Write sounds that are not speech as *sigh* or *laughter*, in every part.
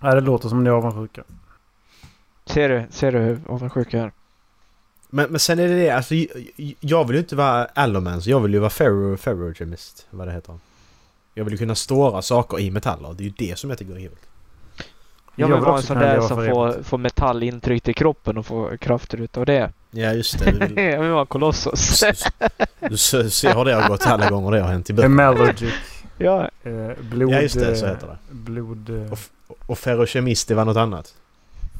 Nej, det låter som ni är avundsjuka. Ser du, ser du hur avundsjuk jag är? Men, men sen är det det, alltså jag, vill ju inte vara Allomans, jag vill ju vara ferro, ferrogymist, vad det heter. Jag vill ju kunna stora saker i metaller, det är ju det som jag tycker är helt. Jag vill Jag vill vara en också sån där som får, får metall intryckt i kroppen och får krafter utav det. Ja just det, du, *laughs* vill, jag vill vara Colossus. du ser hur det har gått alla gånger det har hänt i böcker. Emellogic. ja, Eh, blod... Ja just det, så eh, heter det. Blod... Eh, Och, och ferrokemist, det var något annat.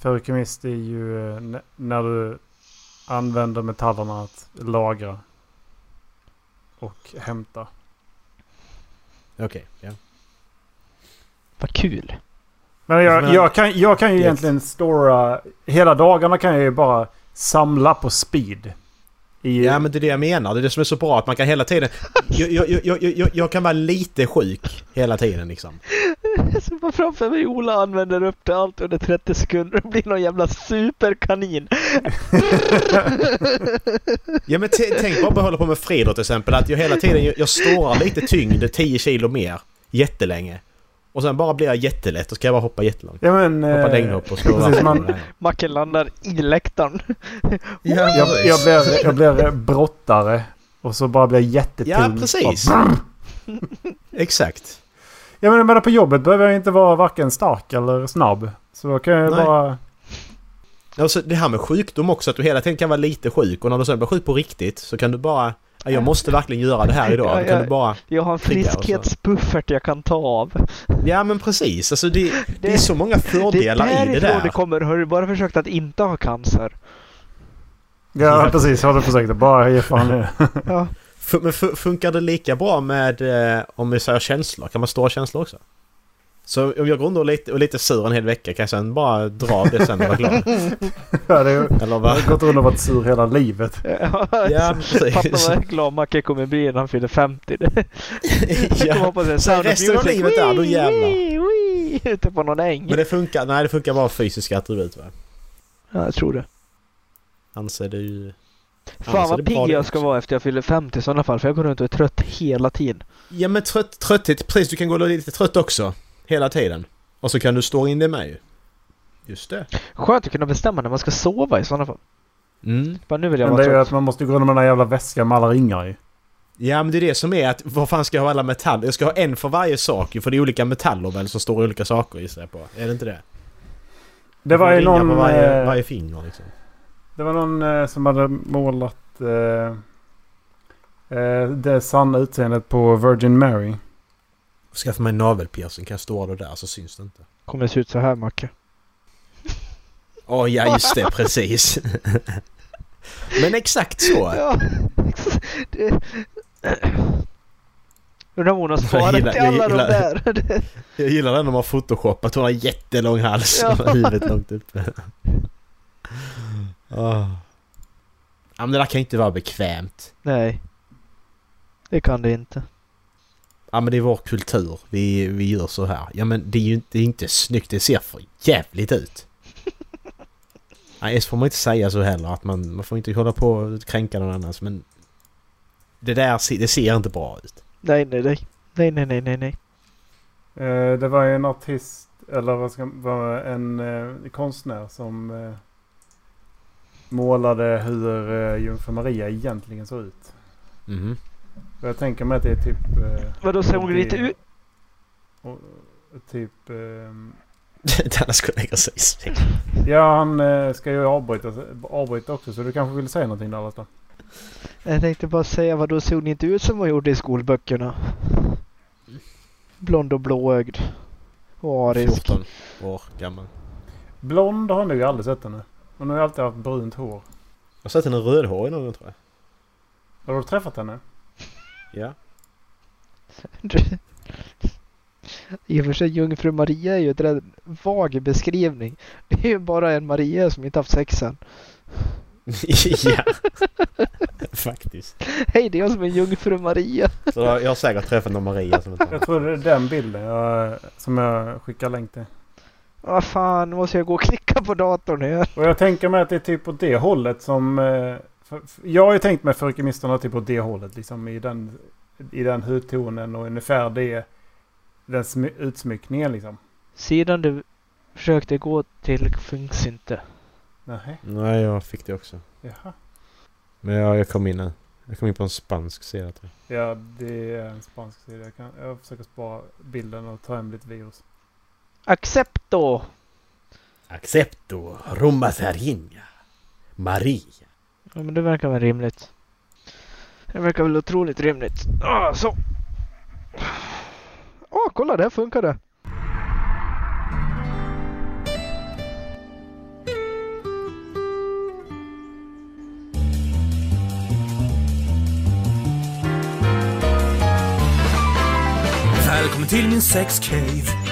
Ferrokemist är ju eh, när du använder metallerna att lagra och hämta. Okej, ja. vad kul. Men jag, jag, kan, jag kan ju Yes. egentligen stora... Hela dagarna kan jag ju bara samla på speed. I, Ja men det är det jag menar, det är det som är så bra att man kan hela tiden... Jag, jag, jag, jag, jag, jag kan vara lite sjuk hela tiden liksom. Jag ser bara framför mig Ola använder upp det allt under 30 sekunder och blir någon jävla superkanin. *laughs* Ja men tänk bara på att hålla på med friidrott till exempel. Att jag hela tiden, jag, står lite tyngd, 10 kilo mer, jättelänge. Och sen bara blir jag jättelätt och ska jag bara hoppa jättelångt. Ja men... eh, Hoppa längdhopp och slå man- Macke landar i läktaren. Ja, jag, jag, blir, jag blir brottare. Och så bara blir jag jättetung. Ja precis. Exakt. Ja men jag menar på jobbet behöver jag inte vara varken stark eller snabb. Så då kan jag Nej. bara... Alltså det här med sjukdom också, att du hela tiden kan vara lite sjuk och när du sen blir sjuk på riktigt så kan du bara... Ja, jag måste verkligen göra det här idag. Ja, Då kan du bara... Jag har en friskhetsbuffert jag kan ta av. Ja men precis. Alltså det, det är så många Det fördelar är i det där. det kommer. Har du bara försökt att inte ha cancer? Ja, Ja. precis. Jag hade försökt att bara ge fan i. Ja. *laughs* Men funkar det lika bra med, eh, om vi säger känslor? Kan man stå känslor också? Så om jag går runt och lite, och lite sur en hel vecka kan jag sen bara dra av det sen och vara glad? *laughs* Ja, det är, Eller jag vad? har gått runt och varit sur hela livet. Ja, *laughs* precis. Fattar vad glad Macke *laughs* kommer bli när han fyller 50. Det kommer ja. hoppas en Sen resten av livet där, då jävlar. Ute på någon äng. Men det funkar, nej det funkar bara fysiska attribut va? Ja, jag tror det. Anser du ju... Fan vad det pigg det jag ska också. vara efter jag fyller 50 i sådana fall. För jag går runt och är trött hela tiden. Ja men trött, trötthet, precis du kan gå lite trött också. Hela tiden. Och så kan du stå in det med ju. Just det. Skönt att kunna bestämma när man ska sova i sådana fall. Mm. Bara nu vill jag Men det vara är ju att man måste gå runt med den här jävla väskan med alla ringar i. Ja men det är det som är att vad fan ska jag ha alla metaller? Jag ska ha en för varje sak ju, för det är olika metaller väl som står i olika saker gissar jag på. Är det inte det? Det var ju någon... på varje, eh, varje finger liksom. Det var någon eh, som hade målat eh, eh, det sanna utseendet på Virgin Mary. Skaffa mig en navelpiercing, kan jag stå det där så syns det inte. Kommer det se ut så här Macke? Åh ja just det, precis. *laughs* Men exakt så. Ja. det... Undrar om hon har gillar- till alla de gillar- där. *laughs* Det- Jag gillar den de har photoshoppat. Hon har jättelång hals Ja. *laughs* huvudet långt uppe. Åh. Ja men det där kan ju inte vara bekvämt. Nej. Det kan det inte. Ja men det är vår kultur. Vi, vi gör så här. Ja men det är ju inte, det är inte snyggt. Det ser för jävligt ut. *laughs* Nej så får man inte säga så heller. Att man, man får inte hålla på och kränka någon annans men... Det där det ser inte bra ut. Nej, nej, nej. Nej, nej, nej, nej, nej. Eh, det var ju en artist, eller vad ska vara en eh, konstnär som eh, målade hur eh, Jungfru Maria egentligen såg ut. Och jag tänker mig att det är typ... Eh, Vadå, ser hon lite ut... och, typ... ehm, *laughs* Denna skulle lägga sig i ja, han eh, ska ju avbryta, avbryta också så du kanske vill säga någonting där Lotta? Jag tänkte bara säga, vadå, ser hon inte ut som hon gjorde i skolböckerna? Blond och blåögd. Och arisk. 14 år gammal. Blond har nu aldrig sett henne. Hon har ju alltid haft brunt hår. Jag har sett henne rödhårig någon gång tror jag. Har du träffat henne? Ja. *laughs* I och för sig, Jungfru Maria är ju ett rätt vag beskrivning. Det är ju bara en Maria som inte haft sex än. *laughs* ja. *laughs* Faktiskt. Hej, det är jag som är Jungfru Maria. Så jag har säkert träffat någon Maria som inte Jag tror det är den bilden jag, som jag skickar länk till. Vad fan, nu måste jag gå och klicka på datorn här. Och jag tänker mig att det är typ åt det hållet som... eh, för- för- Jag har ju tänkt mig förkemisterna typ åt det hållet. Liksom i den, i den hudtonen och ungefär det. Den smy- utsmyckningen liksom. Sidan du försökte gå till funkar inte. Nej, Nej, jag fick det också. jaha. Men ja, jag kom in nu. Jag kom in på en spansk sida tror jag. Ja, det är en spansk sida. Jag, kan, jag försöker spara bilden och ta hem lite virus. Accepto! Accepto Roma Sarinha Maria. Ja men det verkar väl rimligt. Det verkar väl otroligt rimligt. Ah, så. Åh, kolla det här funkade. Välkommen till min sexcave.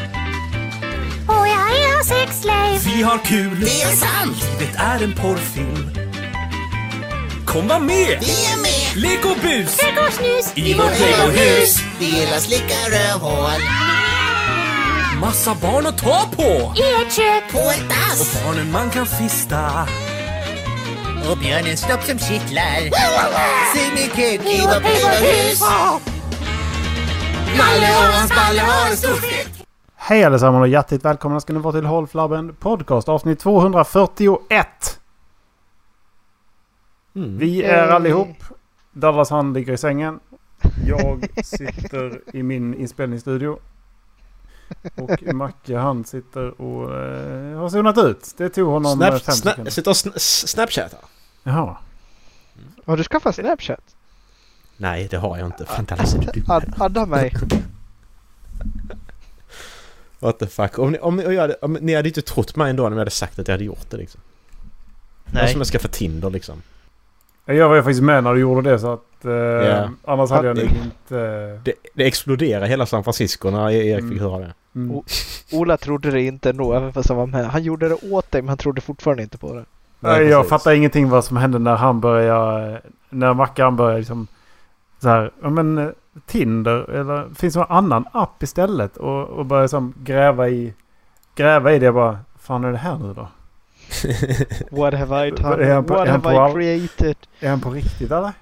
Och sexslave. Vi har kul. Det är sant! Det är en porrfilm. Kom var med! Vi är med! Lek och bus Lek och snus. i vårt legohus. Vi gillar slicka rövhål Massa barn att ta på. I ett kök. på ett dass Barnen man kan fista. och björnens snopp som kittlar. Se min kuk i vårt legohus. Nalle och hans balle har en stor fitt. Hej allesammans och hjärtligt välkomna ska ni vara till Håll Flabben Podcast avsnitt 241. Mm. Vi är allihop. Dallas han ligger i sängen. Jag *laughs* sitter i min inspelningsstudio. Och Macke han sitter och eh, har zonat ut. Det tog honom Snap, Snap, fem sekunder. sitter och sn snapchatar. Jaha. Har du skaffat Snapchat? Nej, det har jag inte. Fan, Dallas är du dum? Ad, adda mig. *laughs* What the fuck. Om ni, om, ni, jag hade, om, ni hade inte trott mig ändå när jag hade sagt att jag hade gjort det liksom. Det var som att skaffa Tinder liksom. Jag var ju faktiskt med när du gjorde det så att... Eh, Ja. Annars hade jag Det- nog inte... Det, det exploderade hela San Francisco när Erik Mm. fick höra det. Mm. Ola trodde det inte ändå, även fast han var med. Han gjorde det åt dig, men han trodde fortfarande inte på det. Nej, jag precis. fattar ingenting vad som hände när han började... När Mackan började liksom... Så här, men Tinder eller finns det någon annan app istället? Och, och började som gräva i... Gräva i det bara. Fan är det här nu då? *laughs* What have I done? på- What have I created? Är han på riktigt eller?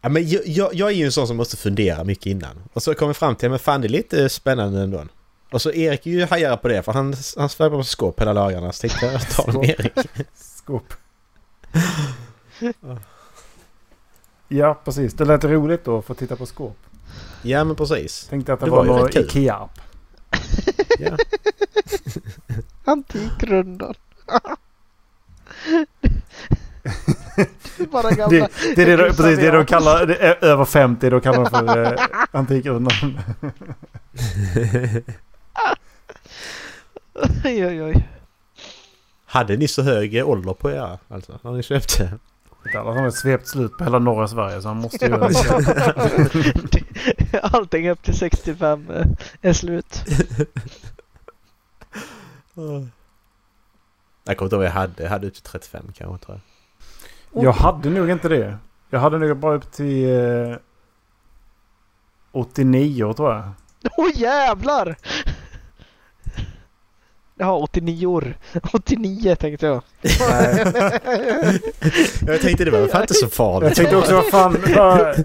Ja, men jag, jag, jag är ju en sån som måste fundera mycket innan. Och så kommer jag fram till, men fan det är lite spännande ändå. Och så Erik är ju hajare på det för han, han svävar på skåp hela dagarna. Så tänkte jag ta dem Erik. *laughs* Skåp. ja, precis. Det lät roligt då att få titta på skåp. Ja men precis. Tänkte att det, Det var, var någon. Ikea-app. Ja. *laughs* Antikrundan. *laughs* det är bara gamla... Det, det är det, de- precis det de kallar... Det är över 50 då kallar de för eh, *laughs* Antikrundan. oj, oj, oj. Hade ni så hög ålder på er alltså? När ni köpte? Dallas har svept slut på hela norra Sverige så han måste göra *laughs* det. *laughs* Allting upp till 65 eh, är slut. *laughs* Jag kommer inte ihåg vad jag hade. Jag hade ut till 35 kanske tror jag. Jag hade nog inte det. Jag hade nog bara upp till eh, 89 tror jag. Åh oh, jävlar! Ja, 89 år. *laughs* 89 tänkte jag. Nej. *laughs* Jag tänkte det var fan inte så Jag farligt. tänkte också vad fan... Vad,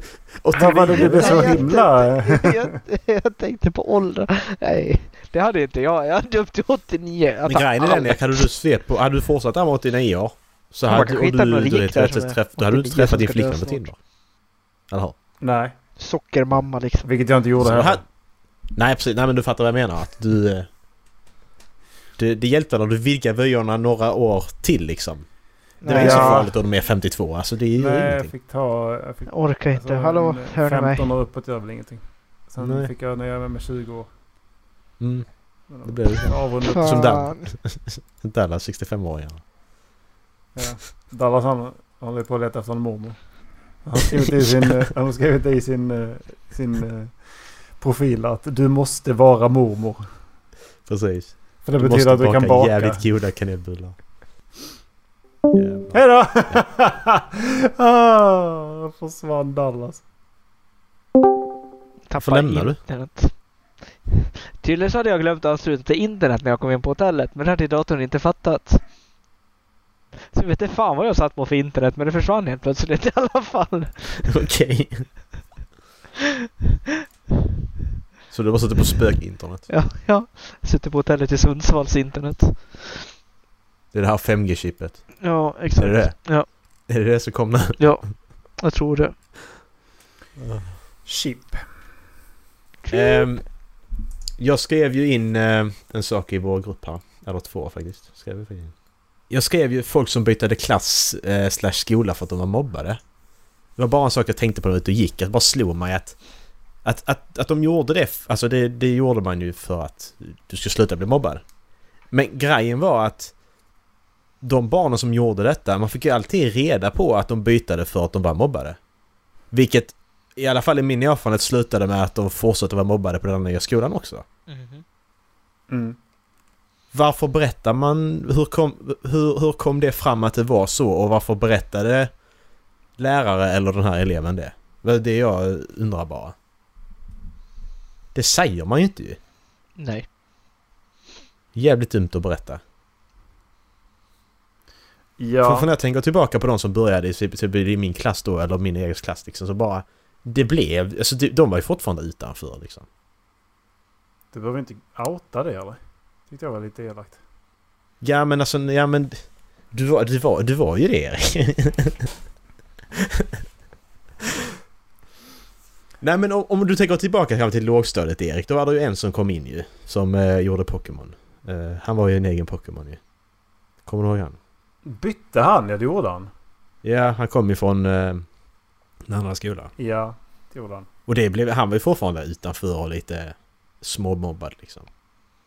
vad var det det blev så himla... jag, jag tänkte på ålder. Nej, det hade inte jag. Jag hade upp till 89. Men grejen är den Erik, hade du svept på, hade du fortsatt där med 89 år så hade, och du, du, är träff, då hade du inte 89 träffat din flickvän på. Tinder. Eller hur? Nej, Sockermamma liksom. vilket jag inte gjorde Så du heller. hade- Nej precis, nej men du fattar vad jag menar. Att du... Det, det hjälpte när du vidgade vyerna några år till liksom. Det var Nej, inte så farligt om de är 52. Alltså det är ju Nej, jag ingenting. fick ta... Jag fick, Jag orkar inte. alltså, Hallå, hör ni mig? 15 år uppåt gör väl ingenting. Sen Nej. fick jag när jag var med 20 år. Mm. Det blev det. Avrundat. Som Dan. *laughs* Dallas 65-åringar. Ja. Dallas han håller på att leta efter en mormor. Han har skrivit i sin, eh, han har skrivit i sin, eh, sin eh, profil att du måste vara mormor. Precis. För det du betyder att du kan baka. jävligt goda kanelbullar. Hej då! *laughs* ah, försvann Dallas. Tappade lämnar du? internet. Tydligen så hade jag glömt att ansluta till internet när jag kom in på hotellet. Men det hade datorn inte fattat. Så jag vet inte fan vad jag satt på för internet. Men det försvann helt plötsligt i alla fall. *laughs* Okej. *laughs* Så du bara suttit på spök-internet? Ja, ja. Jag sitter på hotellet i Sundsvalls internet. Det är det här 5G-chippet. Ja, exakt. Är det det? Ja. Är det det som kom nu? Ja, jag tror det. Chip. Ehm, jag skrev ju in eh, en sak i vår grupp här. Eller två faktiskt. Skrev jag, in. jag skrev ju folk som bytte klass eh, slash skola för att de var mobbade. Det var bara en sak jag tänkte på när jag var ute och gick. Att bara slog mig att... Att, att, att de gjorde det, alltså det, det gjorde man ju för att du ska sluta bli mobbad. Men grejen var att de barnen som gjorde detta, man fick ju alltid reda på att de bytade för att de var mobbade. Vilket i alla fall i min erfarenhet slutade med att de fortsatte vara mobbade på den nya skolan också. Mm. Varför berättar man, hur kom, hur, hur kom det fram att det var så och varför berättade lärare eller den här eleven det? Det är det jag undrar bara. Det säger man ju inte ju. Nej. Jävligt dumt att berätta. För, Ja. för när jag tänker tillbaka på de som började i, typ, typ i min klass då, eller min egen klass liksom, så bara... Det blev... Alltså de, de var ju fortfarande utanför liksom. Du behöver inte outa det eller? Tyckte jag var lite elakt. Ja men alltså, ja men... Du var, du var, du var ju det Erik. *laughs* Nej men om, om du tänker tillbaka till lågstadiet Erik, då var det ju en som kom in ju. Som eh, gjorde Pokémon. Eh, han var ju en egen Pokémon ju. Kommer du ihåg han? Bytte han? Ja det gjorde han. Ja, han kom ifrån eh, en annan skola. Ja, det gjorde han. Och det blev, han var ju fortfarande utanför och lite småmobbad liksom.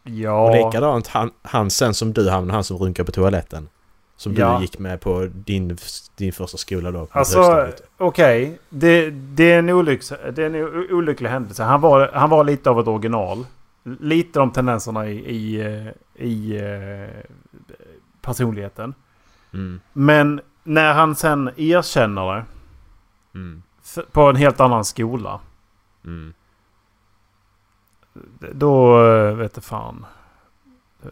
Ja. Och likadant han, han sen som du, han, han som runkade på toaletten. Som Ja. du gick med på din, din första skola då. Alltså okej. Det, det är en olycks, det är en olycklig händelse. Han var, han var lite av ett original. Lite de tendenserna i, i, eh, i eh, personligheten. Mm, Men när han sen erkänner det mm, på en helt annan skola. mm. Då eh, vet du fan.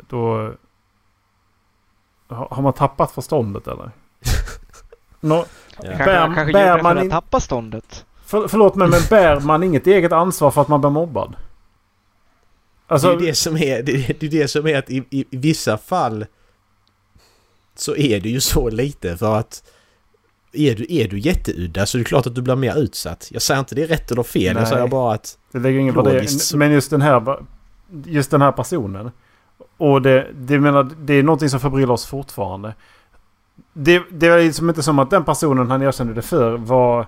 Då... Har man tappat förståndet eller? *laughs* Nå, Ja. Kanske, Bär- han kanske bär det man in- tappa ståndet. för, förlåt mig men bär man inget eget ansvar för att man blir mobbad? Alltså, det är det som är, det, är- det det som är att i, i, i vissa fall så är det ju så lite för att är du, är du jätteudda så är det klart att du blir mer utsatt. Jag säger inte det är rätt eller fel, Nej. jag säger bara att det lägger ingen logiskt så- Men just den här, just den här personen. Och det, det, menar, det är någonting som förbryllar oss fortfarande. Det, det är liksom inte som att den personen han erkände det för var...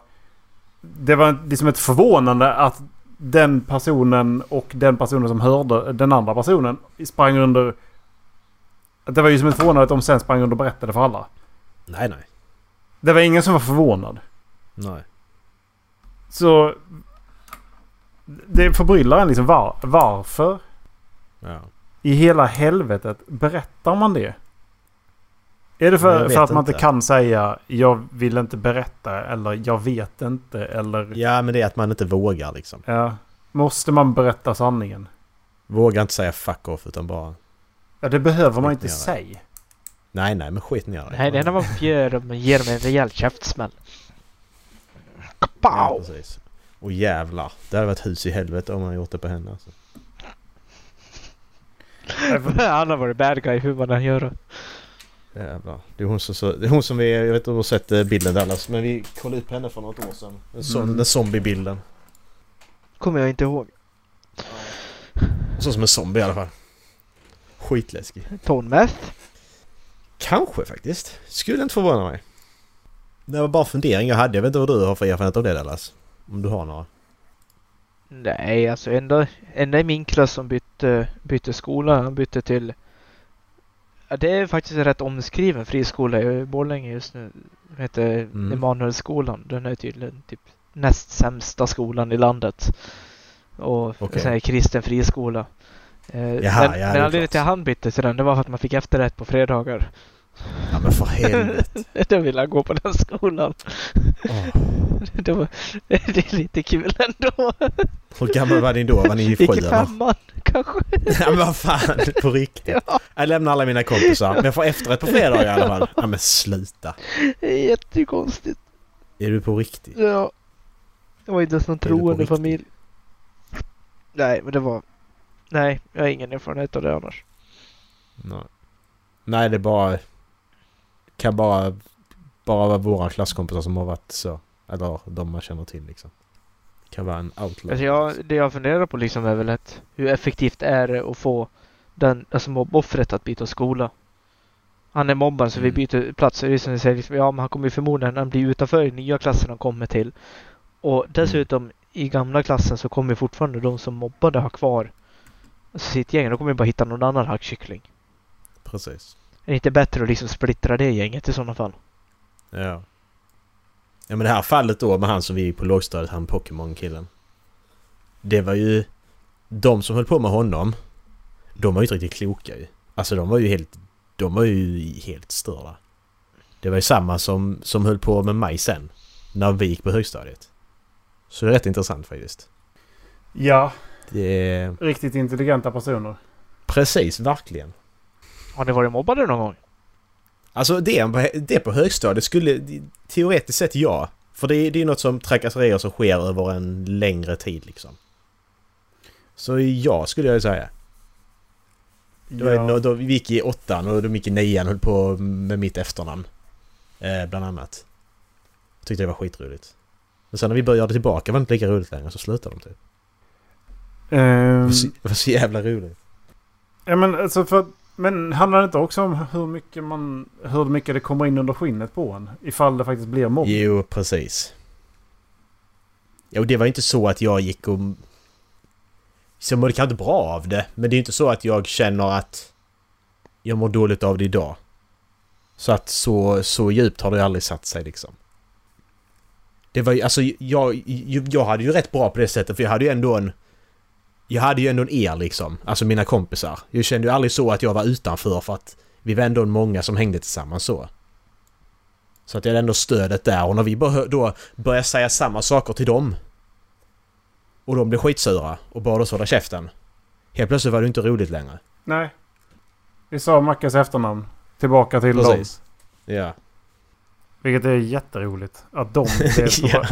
Det var liksom ett förvånande att den personen och den personen som hörde den andra personen sprang under... Det var ju som ett förvånande att de sen sprang under och berättade för alla. nej nej. Det var ingen som var förvånad. Nej. Så... Det förbryllar en liksom var, varför Ja. I hela helvetet berättar man det? Är det för, för att man inte inte. kan säga jag vill inte berätta eller jag vet inte eller... ja men det är att man inte vågar liksom. Ja. Måste man berätta sanningen? Vågar inte säga fuck off utan bara Ja det behöver man Skit inte ner det. säga. nej nej men skit ner. Nej, det man är att man ger dem en rejäl käftsmäll. Ja, Kapow! precis. Och jävlar. Det hade varit hus i helvete om man gjort det på henne alltså. *laughs* Han har varit bad guy hur man än gör det. Jävlar. Det är hon som, så, det är hon som vi, jag vet inte om du har sett eh, bilden Dallas, men vi kollade upp henne för något år sedan. Den, som, Mm. den zombiebilden. Kommer jag inte ihåg. Så som en zombie i alla fall. Skitläskig. Tone meth. Kanske faktiskt. Skulle inte förvåna mig. Det var bara fundering jag hade. Jag vet inte vad du har för erfarenhet av det Dallas. Om du har några. Nej, alltså enda, enda i min klass som bytte, bytte skola, han bytte till... Ja, det är faktiskt en rätt omskriven friskola i Borlänge just nu. Den heter Mm. Emanuelsskolan. Den är tydligen typ näst sämsta skolan i landet. Och så här kristen friskola. Eh, Jaha, men ja, anledningen till att han bytte till den, det var för att man fick efterrätt på fredagar. Ja men för helvete. *laughs* Då ville han gå på den skolan. *laughs* Det, var, *laughs* det är lite kul ändå. Hur gammal var ni då? Var ni Gick sju i eller? femman kanske. Ja men vad fan, på riktigt. Ja, Jag lämnar alla mina kompisar. Men jag får efterrätt på fredag i alla fall. Ja men sluta. det är jättekonstigt. Är du på riktigt? Ja. Det var inte ens någon troende familj. Nej, men det var... Nej, jag har ingen erfarenhet av det annars. Nej. Nej, det är bara... Kan bara... Bara vara våra klasskompisar som har varit så. Eller de man känner till liksom. Kan vara en outlaw. Alltså jag, det jag funderar på liksom är väl att hur effektivt är det att få den, alltså mobboffret att byta skola? Han är mobbaren så vi Mm. byter plats. Det är som säger, liksom, ja men han kommer ju förmodligen han blir utanför i nya klassen han kommer till. Och dessutom i gamla klassen så kommer fortfarande de som mobbade ha kvar sitt gäng. Då kommer ju bara hitta någon annan hackkyckling. Precis. Är det inte bättre att liksom splittra det gänget i sådana fall? Ja. Ja men det här fallet då med han som vi gick på lågstadiet, han Pokémon-killen. Det var ju... De som höll på med honom, de var ju inte riktigt kloka ju. Alltså de var ju helt... De var ju helt störda. Det var ju samma som, som höll på med mig sen. När vi gick på högstadiet. Så det är rätt intressant faktiskt. Ja, Det är... riktigt intelligenta personer. Precis, verkligen. Har ni varit mobbade någon gång? Alltså det, på- det på högstadiet skulle teoretiskt sett ja. För det, är- det är något som trakasserier som sker över en längre tid liksom. Så ja skulle jag säga. Det var Ja. då vi gick i åttan och de gick i nian och höll på med mitt efternamn. Eh, bland annat. Jag tyckte det var skitroligt. Men sen när vi började tillbaka var det inte lika roligt längre så slutade de typ. Det Ehm, var så, det var så jävla roligt. ja, men, alltså för, men handlar det inte också om hur mycket, man, hur mycket det kommer in under skinnet på en? Ifall det faktiskt blir mobbning. Jo, precis. Jo, det var inte så att jag gick och... Så jag mådde kanske inte bra av det, men det är inte så att jag känner att jag mår dåligt av det idag. Så att så, så djupt har det aldrig satt sig liksom. Det var ju, alltså jag, jag, jag hade ju rätt bra på det sättet för jag hade ju ändå en... Jag hade ju ändå en er liksom, alltså mina kompisar. Jag kände ju aldrig så att jag var utanför för att vi var ändå många som hängde tillsammans så. Så att jag hade ändå stödet där och när vi bara då började säga samma saker till dem och de blev skitsura och bad oss hålla käften. Helt plötsligt var det inte roligt längre. Nej. Vi sa Mackas efternamn. Tillbaka till dem. Precis. Ja. Vilket är jätteroligt. Att de *laughs* blev så ja.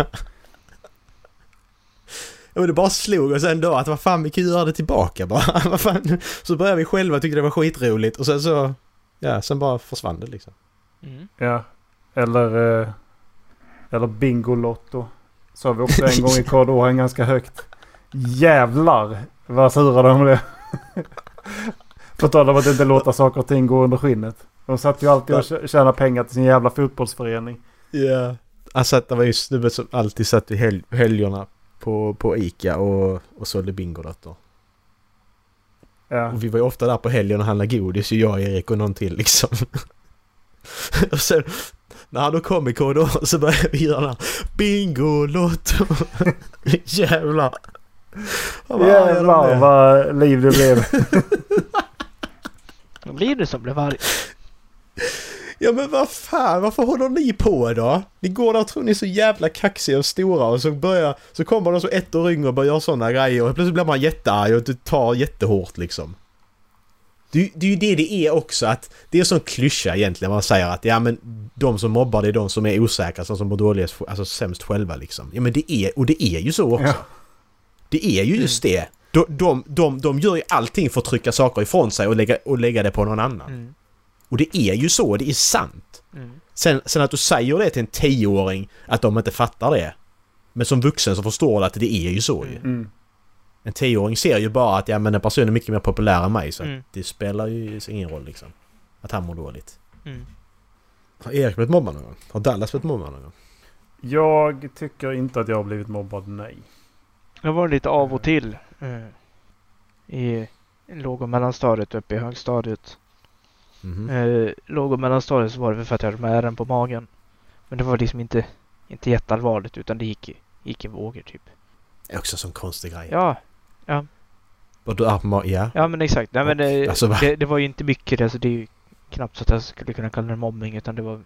Men det bara slog oss ändå att vad fan vi kan göra det tillbaka bara. *laughs* vad fan. Så började vi själva tycka det var skitroligt och sen så... Ja, sen bara försvann det liksom. Mm. Ja. Eller... Eh, eller Bingolotto. Sa vi också en gång i korridoren ganska högt. Jävlar vad sura de blev. *laughs* På tal om att inte låta saker och ting gå under skinnet. De satt ju alltid och tjä- tjänade pengar till sin jävla fotbollsförening. Ja. Alltså att det var ju snubben som alltid satt i hel- helgerna på, på Ica och, och sålde Bingolotter. Ja. Och vi var ju ofta där på helgen och handlade godis, ju jag, Erik och någon till liksom. *laughs* och sen när han då kom i korridoren så började vi göra den här Bingolotto! *laughs* Jävlar! Bara, "Ja, de Jävlar är." vad liv det blev. *laughs* Då blir det som blev arg. Ja men vad fan, varför håller ni på då? Ni går där och tror ni är så jävla kaxiga och stora och så börjar, så kommer de så ett år yngre och börjar göra sådana grejer och plötsligt blir man jättearg och det tar jättehårt liksom. Det, det är ju det det är också att det är en sån klyscha egentligen man säger att ja men de som mobbar det är de som är osäkra, som mår dåligt, alltså sämst själva liksom. Ja men det är, och det är ju så också. Ja. Det är ju just det. De, de, de, de gör ju allting för att trycka saker ifrån sig och lägga, och lägga det på någon annan. Mm. Och det är ju så, det är sant. Mm. Sen, sen att du säger det till en tioåring att de inte fattar det. Men som vuxen så förstår du att det är ju så ju. Mm. En tioåring ser ju bara att ja men en person är mycket mer populär än mig så Mm. det spelar ju ingen roll liksom. Att han mår dåligt. Mm. Har Erik blivit mobbad någon gång? Har Dallas blivit mobbad någon gång? Jag tycker inte att jag har blivit mobbad, nej. Jag var lite av och till eh, i låg och mellanstadiet uppe i högstadiet. Mhm. Eh, låg och mellanstadiet så var det för att jag hade med ärren på magen. Men det var liksom inte, inte jätteallvarligt utan det gick, gick i vågor typ. Det är också en sån konstig grej. Ja, Och du ma- ja. ja men exakt. Nej, men det, Alltså, va? det, det var ju inte mycket. Alltså, det är ju knappt så att jag skulle kunna kalla det mobbning utan det var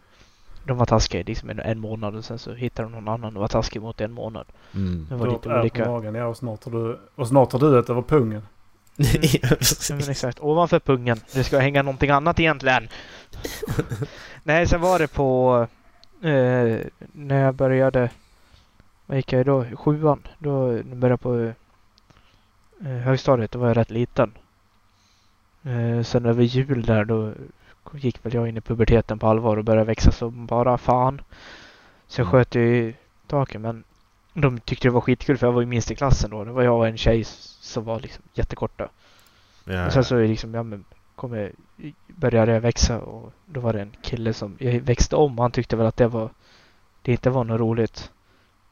de var taskiga liksom en, en månad och sen så hittade de någon annan och var taskig mot en månad. Mm. Det Du var har lite olika. magen, ja och snart har du, och snart har du ett över pungen. *laughs* precis. exakt. Ovanför pungen. Det ska hänga någonting annat egentligen. Nej, sen var det på eh, när jag började. Vad gick jag då? Sjuan. Då började jag på eh, högstadiet, då var jag rätt liten. Eh, sen över jul där då gick väl jag in i puberteten på allvar och började växa som bara fan. Så jag Mm. sköt ju i taket men de tyckte det var skitkul för jag var ju minst i klassen då. Det var jag och en tjej som var liksom jättekorta. Ja, Och sen så liksom, ja men kommer, började jag växa och då var det en kille som jag växte om och han tyckte väl att det var det inte var något roligt.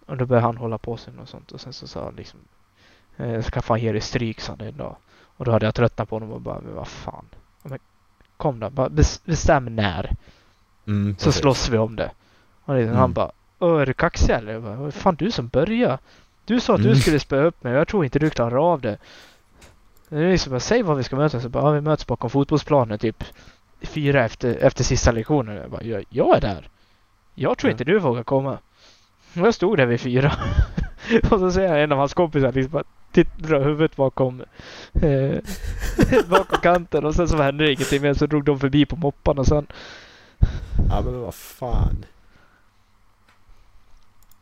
Och då började han hålla på sig och sånt och sen så sa han liksom eh, jag ska fan ge dig stryk sa han en dag. Och då hade jag tröttnat på honom och bara, men vad fan. Men, kom då, bara bes- bestäm när. mm, Så slåss vi om det. Och liksom, Mm. han bara, "Åh, är du kaxig eller? Jag "Vad fan du som började. Du sa att du Mm. skulle spöa upp mig och jag tror inte du klarar av det. Det är liksom säg var vi ska mötas. Så bara, ja, vi möts bakom fotbollsplanen typ fyra efter, efter sista lektionen. Jag bara, jag, jag är där. Jag tror Ja. inte du vågar komma. Och jag stod där vid fyra. *laughs* och så säger en av hans kompisar liksom bara, dra huvudet bakom, eh, *laughs* bakom kanten och sen så hände det ingenting mer. Så drog de förbi på moppan och sen Ja men vad fan.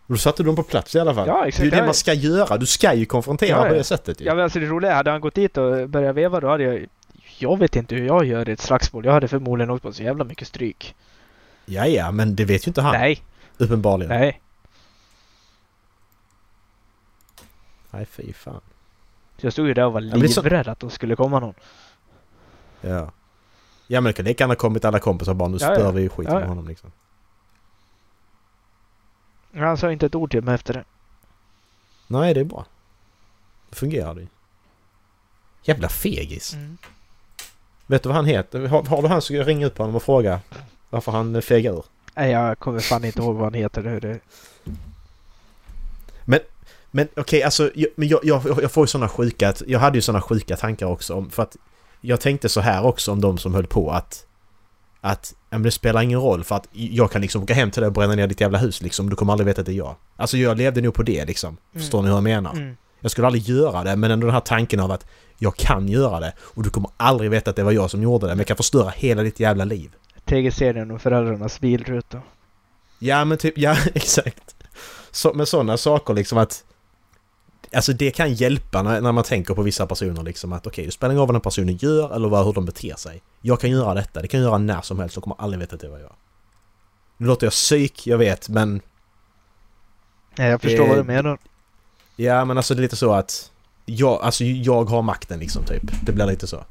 Då satte du dem på plats i alla fall. Ja, exakt. Det är ju det man ska göra. Du ska ju konfrontera Ja, på ja. det sättet ju. Ja men alltså det roliga är, hade han gått dit och börjat veva då hade jag Jag vet inte hur jag gör i ett slagsmål. Jag hade förmodligen åkt på så jävla mycket stryk. Ja, ja, men det vet ju inte han. Nej, Uppenbarligen. nej. Nej, fy fan. Så jag stod ju där och var så- livrädd att de skulle komma någon. Ja. Ja men det kan lika gärna ha kommit alla kompisar bara nu Ja, spör vi skiten Ja, ja. honom liksom. Han sa inte ett ord till mig efter det. Nej, det är bra. Det fungerar det ju. Jävla fegis. Mm. Vet du vad han heter? Har, har du han så ut på honom och fråga varför han fegar ur. Nej, jag kommer fan inte ihåg vad han heter. Det, det. Men okej, alltså jag, men jag, jag, jag får ju sådana sjuka... Jag hade ju sådana sjuka tankar också om... För att jag tänkte så här också om de som höll på att... Att ja, men det spelar ingen roll för att jag kan liksom åka hem till dig och bränna ner ditt jävla hus liksom. Du kommer aldrig veta att det är jag. Alltså jag levde nog på det liksom. Förstår ni hur jag menar? Mm. Jag skulle aldrig göra det men ändå den här tanken av att jag kan göra det och du kommer aldrig veta att det var jag som gjorde det men jag kan förstöra hela ditt jävla liv. TG-serien och föräldrarnas bilruta. Ja men typ, ja *laughs* exakt. Så, med sådana saker liksom att... Alltså det kan hjälpa när, när man tänker på vissa personer liksom att okej, det spelar ingen roll vad den personen gör eller vad, hur de beter sig. Jag kan göra detta, det kan jag göra när som helst, jag kommer aldrig veta att det var jag. Nu låter jag psyk, jag vet, men... Nej, jag förstår Eh, vad du menar. Ja men alltså det är lite så att... Jag, alltså jag har makten liksom typ. Det blir lite så.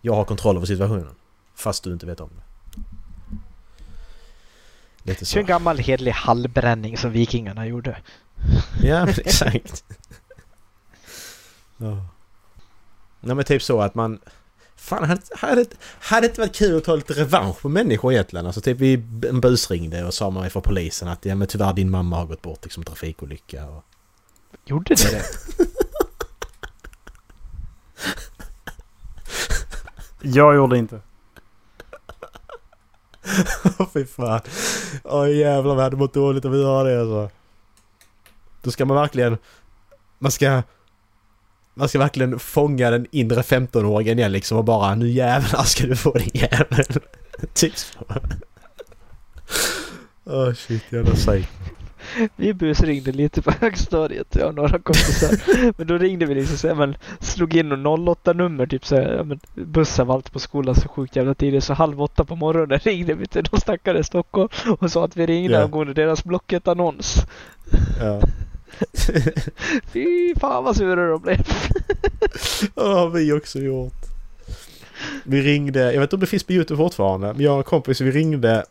Jag har kontroll över situationen. Fast du inte vet om det. Lite Så en så. gammal hedlig hallbränning som vikingarna gjorde. Ja, men exakt. Ja. Nej men typ så att man... Fan, hade, hade, hade det inte varit kul att ta lite revansch på människor egentligen? Alltså typ vi en busringde och sa man från polisen att ja men tyvärr din mamma har gått bort liksom trafikolycka och... Gjorde det det? *laughs* Jag gjorde inte. *laughs* Åh fy fan. Åh jävlar vad jag hade mått dåligt om vi gör det alltså. Då ska man verkligen... Man ska... Man ska verkligen fånga den inre 15-åringen igen liksom och bara nu jävlar ska du få din jävel. *laughs* typ så. Åh shit jävla psyk. Vi busringde lite på högstadiet, jag och några kompisar. *laughs* men då ringde vi liksom såhär, men slog in någon 08-nummer typ såhär, ja men bussen var alltid på skolan så sjukt jävla tidigt. Så halv åtta på morgonen *laughs* ringde vi till de stackare i Stockholm och sa att vi ringde Ja. angående deras Blocket-annons. Ja. *laughs* Fy fan vad sura de blev. *laughs* Ja, vi också gjort. Vi ringde, jag vet inte om det finns på Youtube fortfarande, men jag och en kompis vi ringde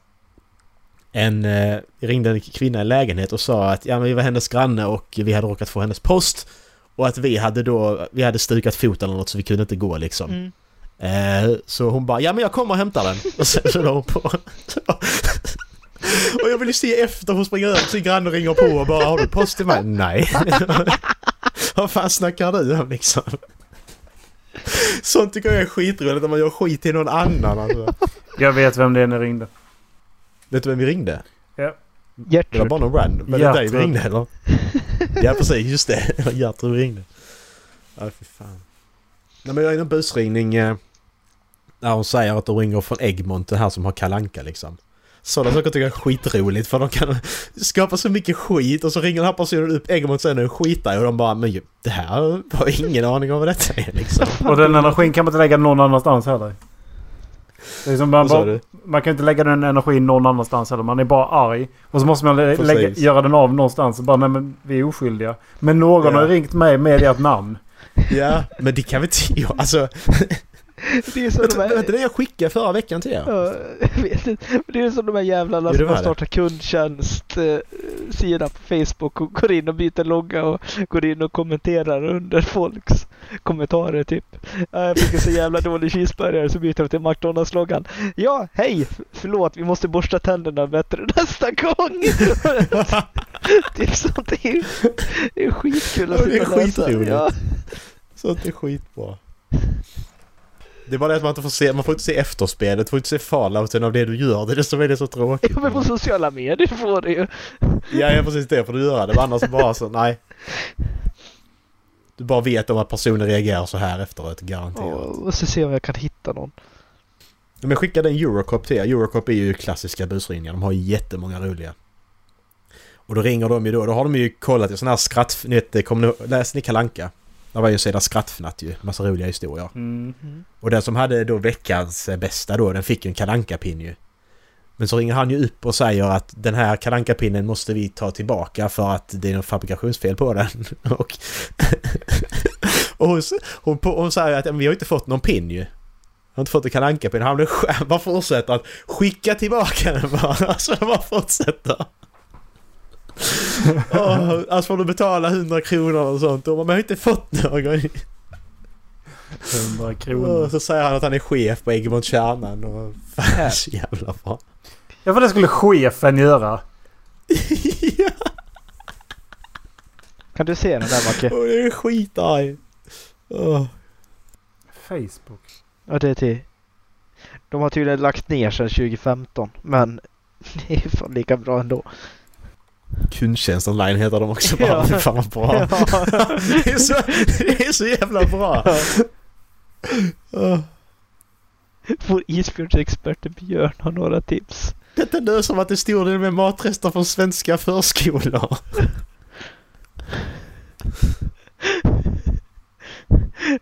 en, eh, ringde en kvinna i lägenhet och sa att ja, men vi var hennes granne och vi hade råkat få hennes post. Och att vi hade då, vi hade stukat fot eller något så vi kunde inte gå liksom. Mm. Eh, så hon bara ja men jag kommer och hämtar den. Och sen så la hon på. *laughs* och jag ville se efter hon springer över till sin granne och ringer på och bara har du post till mig? Nej. *laughs* Vad fan snackar du om liksom? Sånt tycker jag är skitroligt när man gör skit till någon annan alltså. Jag vet vem det är ni ringde. Vet du vem vi ringde? Det var Gertrud. bara någon random. Var det dig vi Gertrud. ringde eller? Ja precis, just det. Det var Gertrud vi ringde. Ja fy fan. Nej men jag är i en busringning. eh, Där hon säger att de ringer från Egmont, det här som har kalanka liksom. Sådana saker tycker jag är skitroligt för de kan skapa så mycket skit och så ringer den här personen upp en gång sen och skitar och de bara men det här har ingen aning om vad detta är liksom. *laughs* Och den energin kan man inte lägga någon annanstans heller. Det är som man, bara, man kan inte lägga den energin någon annanstans heller. Man är bara arg. Och så måste man lägga, göra den av någonstans. Och bara nej men vi är oskyldiga. Men någon Ja. har ringt mig med ert namn. Ja, men det kan vi inte. *laughs* Alltså, *laughs* Det är som de här... det jag skickade förra veckan till er? Ja, jag vet inte. Det är som de här jävlarna det som har det. startat kundtjänst eh, sida på Facebook och går in och byter logga och går in och kommenterar under folks kommentarer typ. "Ja, Jag fick en så jävla dålig cheeseburgare så byter de till McDonalds-loggan. Ja, hej! Förlåt, vi måste borsta tänderna bättre nästa gång. *laughs* typ sånt. Det är, det är skitkul att det är sitta och läsa. skitroligt. Ja. Sånt är skitbra. Det är bara det att man inte får se, man får inte se efterspelet, får inte se fallouten av det du gör. Det är det som är det så tråkigt. ja, men på sociala medier får du ju. Ja, ja precis det får du göra. Det var annars bara så, nej. Du bara vet om att personen reagerar så här efteråt, garanterat. Och så se om jag kan hitta någon. Men jag skickade en Eurocop till er. Eurocop är ju klassiska busringningar. De har ju jättemånga roliga. Och då ringer de ju då. Då har de ju kollat i sådana här skratt... Ni vet, kommer ni, läste ni Kalle Anka? Det var ju en sida skrattfnatt ju. Massa roliga historier. Mm. Och den som hade då veckans eh, bästa då, den fick ju en kalanka pin ju. Men så ringer han ju upp och säger att den här kalanka pinnen måste vi ta tillbaka för att det är något fabrikationsfel på den. *laughs* och *laughs* och hon, hon, hon säger att vi har inte fått någon pin ju. Jag har inte fått en kalanka pin. Han han bara fortsätter att skicka tillbaka den bara. *laughs* Alltså bara fortsätter. *laughs* oh, alltså får du betala 100 kronor och sånt. Och man har inte fått någon. 100 Och kronor. så säger han att han är chef på Egmont Kärnan och fan så jävla bra. Ja för det skulle chefen göra. *laughs* ja, Kan du se den där Macke? och jag är skitarg. Åh. Facebook. Ja, det är till... De har tydligen lagt ner sedan 2015, men *laughs* det är fan lika bra ändå. Kundtjänst online heter de också bara. Ja. Fy fan vad bra. det, är så, det är så jävla bra. Vår isbjörnsexpert Björn har några tips. Detta löser man till stor del med matrester från svenska förskolor.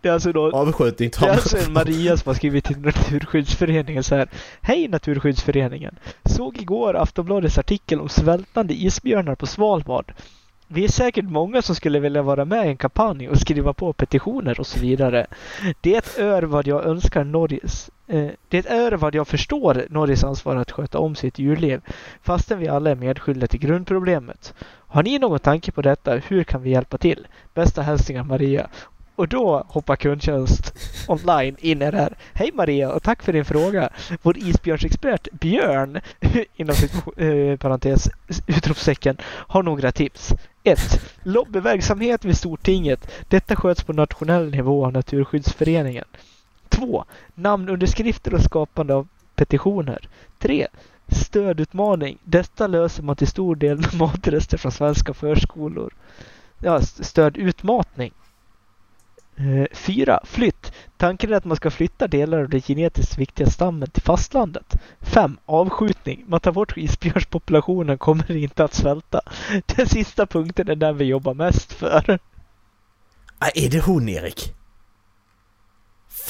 Det är alltså då Avskjutning det tar är alltså en Maria som har skrivit till Naturskyddsföreningen så här. Hej Naturskyddsföreningen! Såg igår Aftonbladets artikel om svältande isbjörnar på Svalbard. Vi är säkert många som skulle vilja vara med i en kampanj och skriva på petitioner och så vidare. Det är vad jag önskar Norges... Eh, det är vad jag förstår Norges ansvar att sköta om sitt djurliv fastän vi alla är medskyldiga till grundproblemet. Har ni någon tanke på detta? Hur kan vi hjälpa till? Bästa hälsningar Maria. Och då hoppar kundtjänst online in i det här. Hej Maria och tack för din fråga. Vår isbjörnsexpert Björn, *laughs* inom sitt, eh, parentes, utropstecken, har några tips. 1. Lobbyverksamhet vid Stortinget. Detta sköts på nationell nivå av Naturskyddsföreningen. 2. Namnunderskrifter och skapande av petitioner. 3. Stödutmaning. Detta löser man till stor del med matrester från svenska förskolor. Ja, stödutmatning. Eh, 4. Flytt. Tanken är att man ska flytta delar av den genetiskt viktiga stammen till fastlandet. 5. Avskjutning. Man tar bort isbjörnspopulationen kommer inte att svälta. Den sista punkten är den vi jobbar mest för. Ah, är det hon Erik?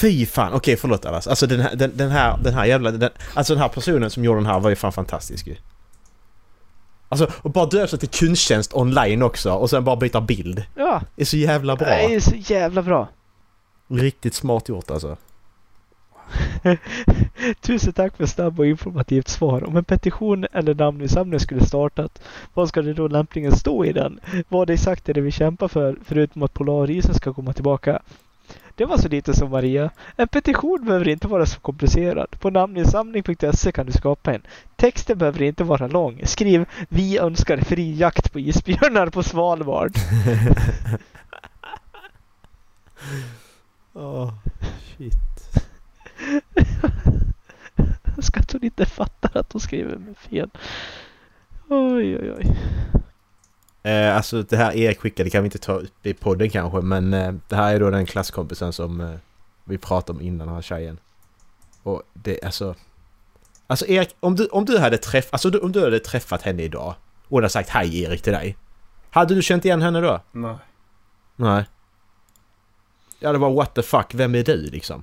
Fy fan, okej förlåt Allas. Alltså den här, den, den här, den här jävla... Den, alltså den här personen som gjorde den här var ju fan fantastisk ju. Alltså, och bara döpa sig till kundtjänst online också och sen bara byta bild. Ja, Det är så jävla bra. det är så jävla bra. Riktigt smart gjort alltså. *laughs* Tusen tack för snabb och informativt svar. Om en petition eller namninsamling skulle startat, vad ska det då lämpligen stå i den? Vad exakt är det vi kämpar för, förutom att polarisen ska komma tillbaka? Det var så lite som Maria. En petition behöver inte vara så komplicerad. På namninsamling.se kan du skapa en. Texten behöver inte vara lång. Skriv Vi önskar fri jakt på isbjörnar på Svalbard. *laughs* Åh, shit. Jag *laughs* ska att hon inte fattar att hon skriver med fel. Oj, oj, oj. Eh, alltså det här Erik skickade kan vi inte ta upp i podden kanske men eh, det här är då den klasskompisen som eh, vi pratade om innan den här tjejen. Och det alltså... Alltså Erik, om du, om du hade träffat, alltså du- om du hade träffat henne idag och hon hade sagt hej Erik till dig. Hade du känt igen henne då? Nej. Nej. Ja det var what the fuck, vem är du liksom?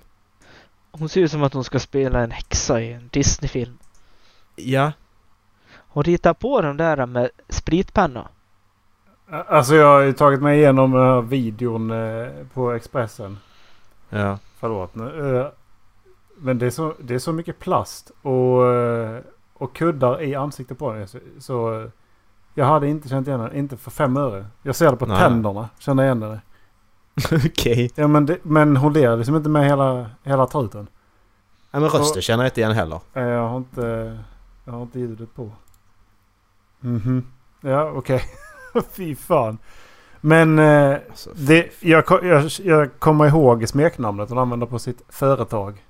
Hon ser ut som att hon ska spela en häxa i en Disney-film. Ja. Hon ritar på de där med spritpenna. Alltså jag har ju tagit mig igenom uh, videon eh, på Expressen. Ja. Förlåt nu. Eh, men det är, så, det är så mycket plast och, och kuddar i ansiktet på det. Så, så jag hade inte känt igen det. Inte för fem öre. Jag ser det på Nej. tänderna. Känner igen det. *laughs* Okej. Ja, men, det, men hon ler liksom inte med hela, hela truten. Ja, men rösten känner jag inte igen heller. Jag har inte, jag har inte ljudet på. Mhm. Ja, okej. *laughs* *laughs* Fy fan. Men eh, Alltså, det, jag, jag, jag kommer ihåg smeknamnet hon använde på sitt företag.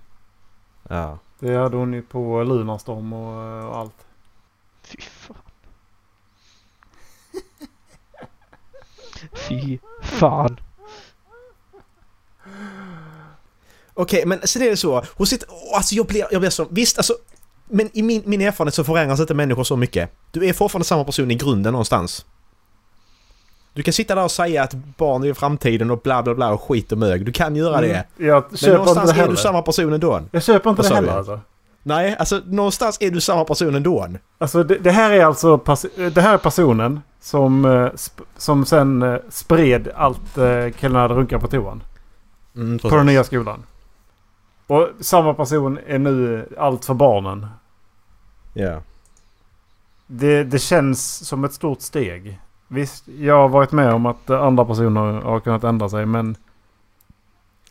Ja. Det hade hon ju på Lunarstorm och, och allt. Fy fan. Fy fan. Okej, men så det är så. Hon sitter... åh, Alltså jag blir, jag blir så... Visst, alltså... Men i min, min erfarenhet så förändras inte människor så mycket. Du är fortfarande samma person i grunden någonstans. Du kan sitta där och säga att barn är framtiden och bla bla bla och skit och mög. Du kan göra det. Mm, Jag Men någonstans är du samma person ändå. Jag köper inte det heller alltså. Nej, alltså någonstans är du samma person ändå. Alltså det, det här är alltså det här är personen som, eh, som sen eh, spred allt eh, killarna hade runkat på toan. Mm, På den nya skolan. Och samma person är nu allt för barnen. Ja. Det, det känns som ett stort steg. Visst, jag har varit med om att eh, andra personer har kunnat ändra sig men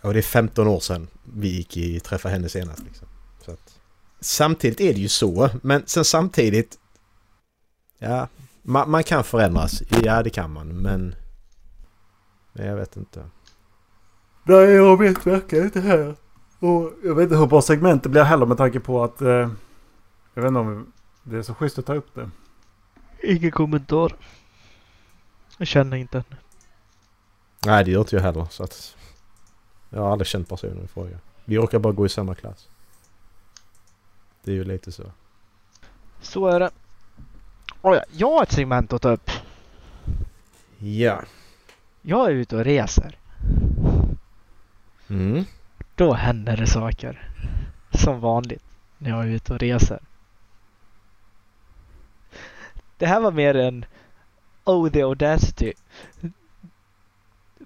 Och det är 15 år sedan vi gick i träffa henne senast. Liksom. Så att, samtidigt är det ju så, men sen samtidigt... Ja, man, man kan förändras. Ja, det kan man, men... men Jag vet inte. Nej, jag vet verkligen inte här. Och jag vet inte hur bra segment det blir heller med tanke på att... Eh, jag vet inte om det är så schysst att ta upp det. Ingen kommentar. Jag känner inte henne. Nej, det gör inte jag heller. Så att, jag har aldrig känt personen i fråga. Vi råkar bara gå i samma klass. Det är ju lite så. Så är det. Oh ja, jag har ett segment att ta upp. Ja. Jag är ute och reser. Mm. Då händer det saker. Som vanligt när jag är ute och reser. Det här var mer en Oh the audacity.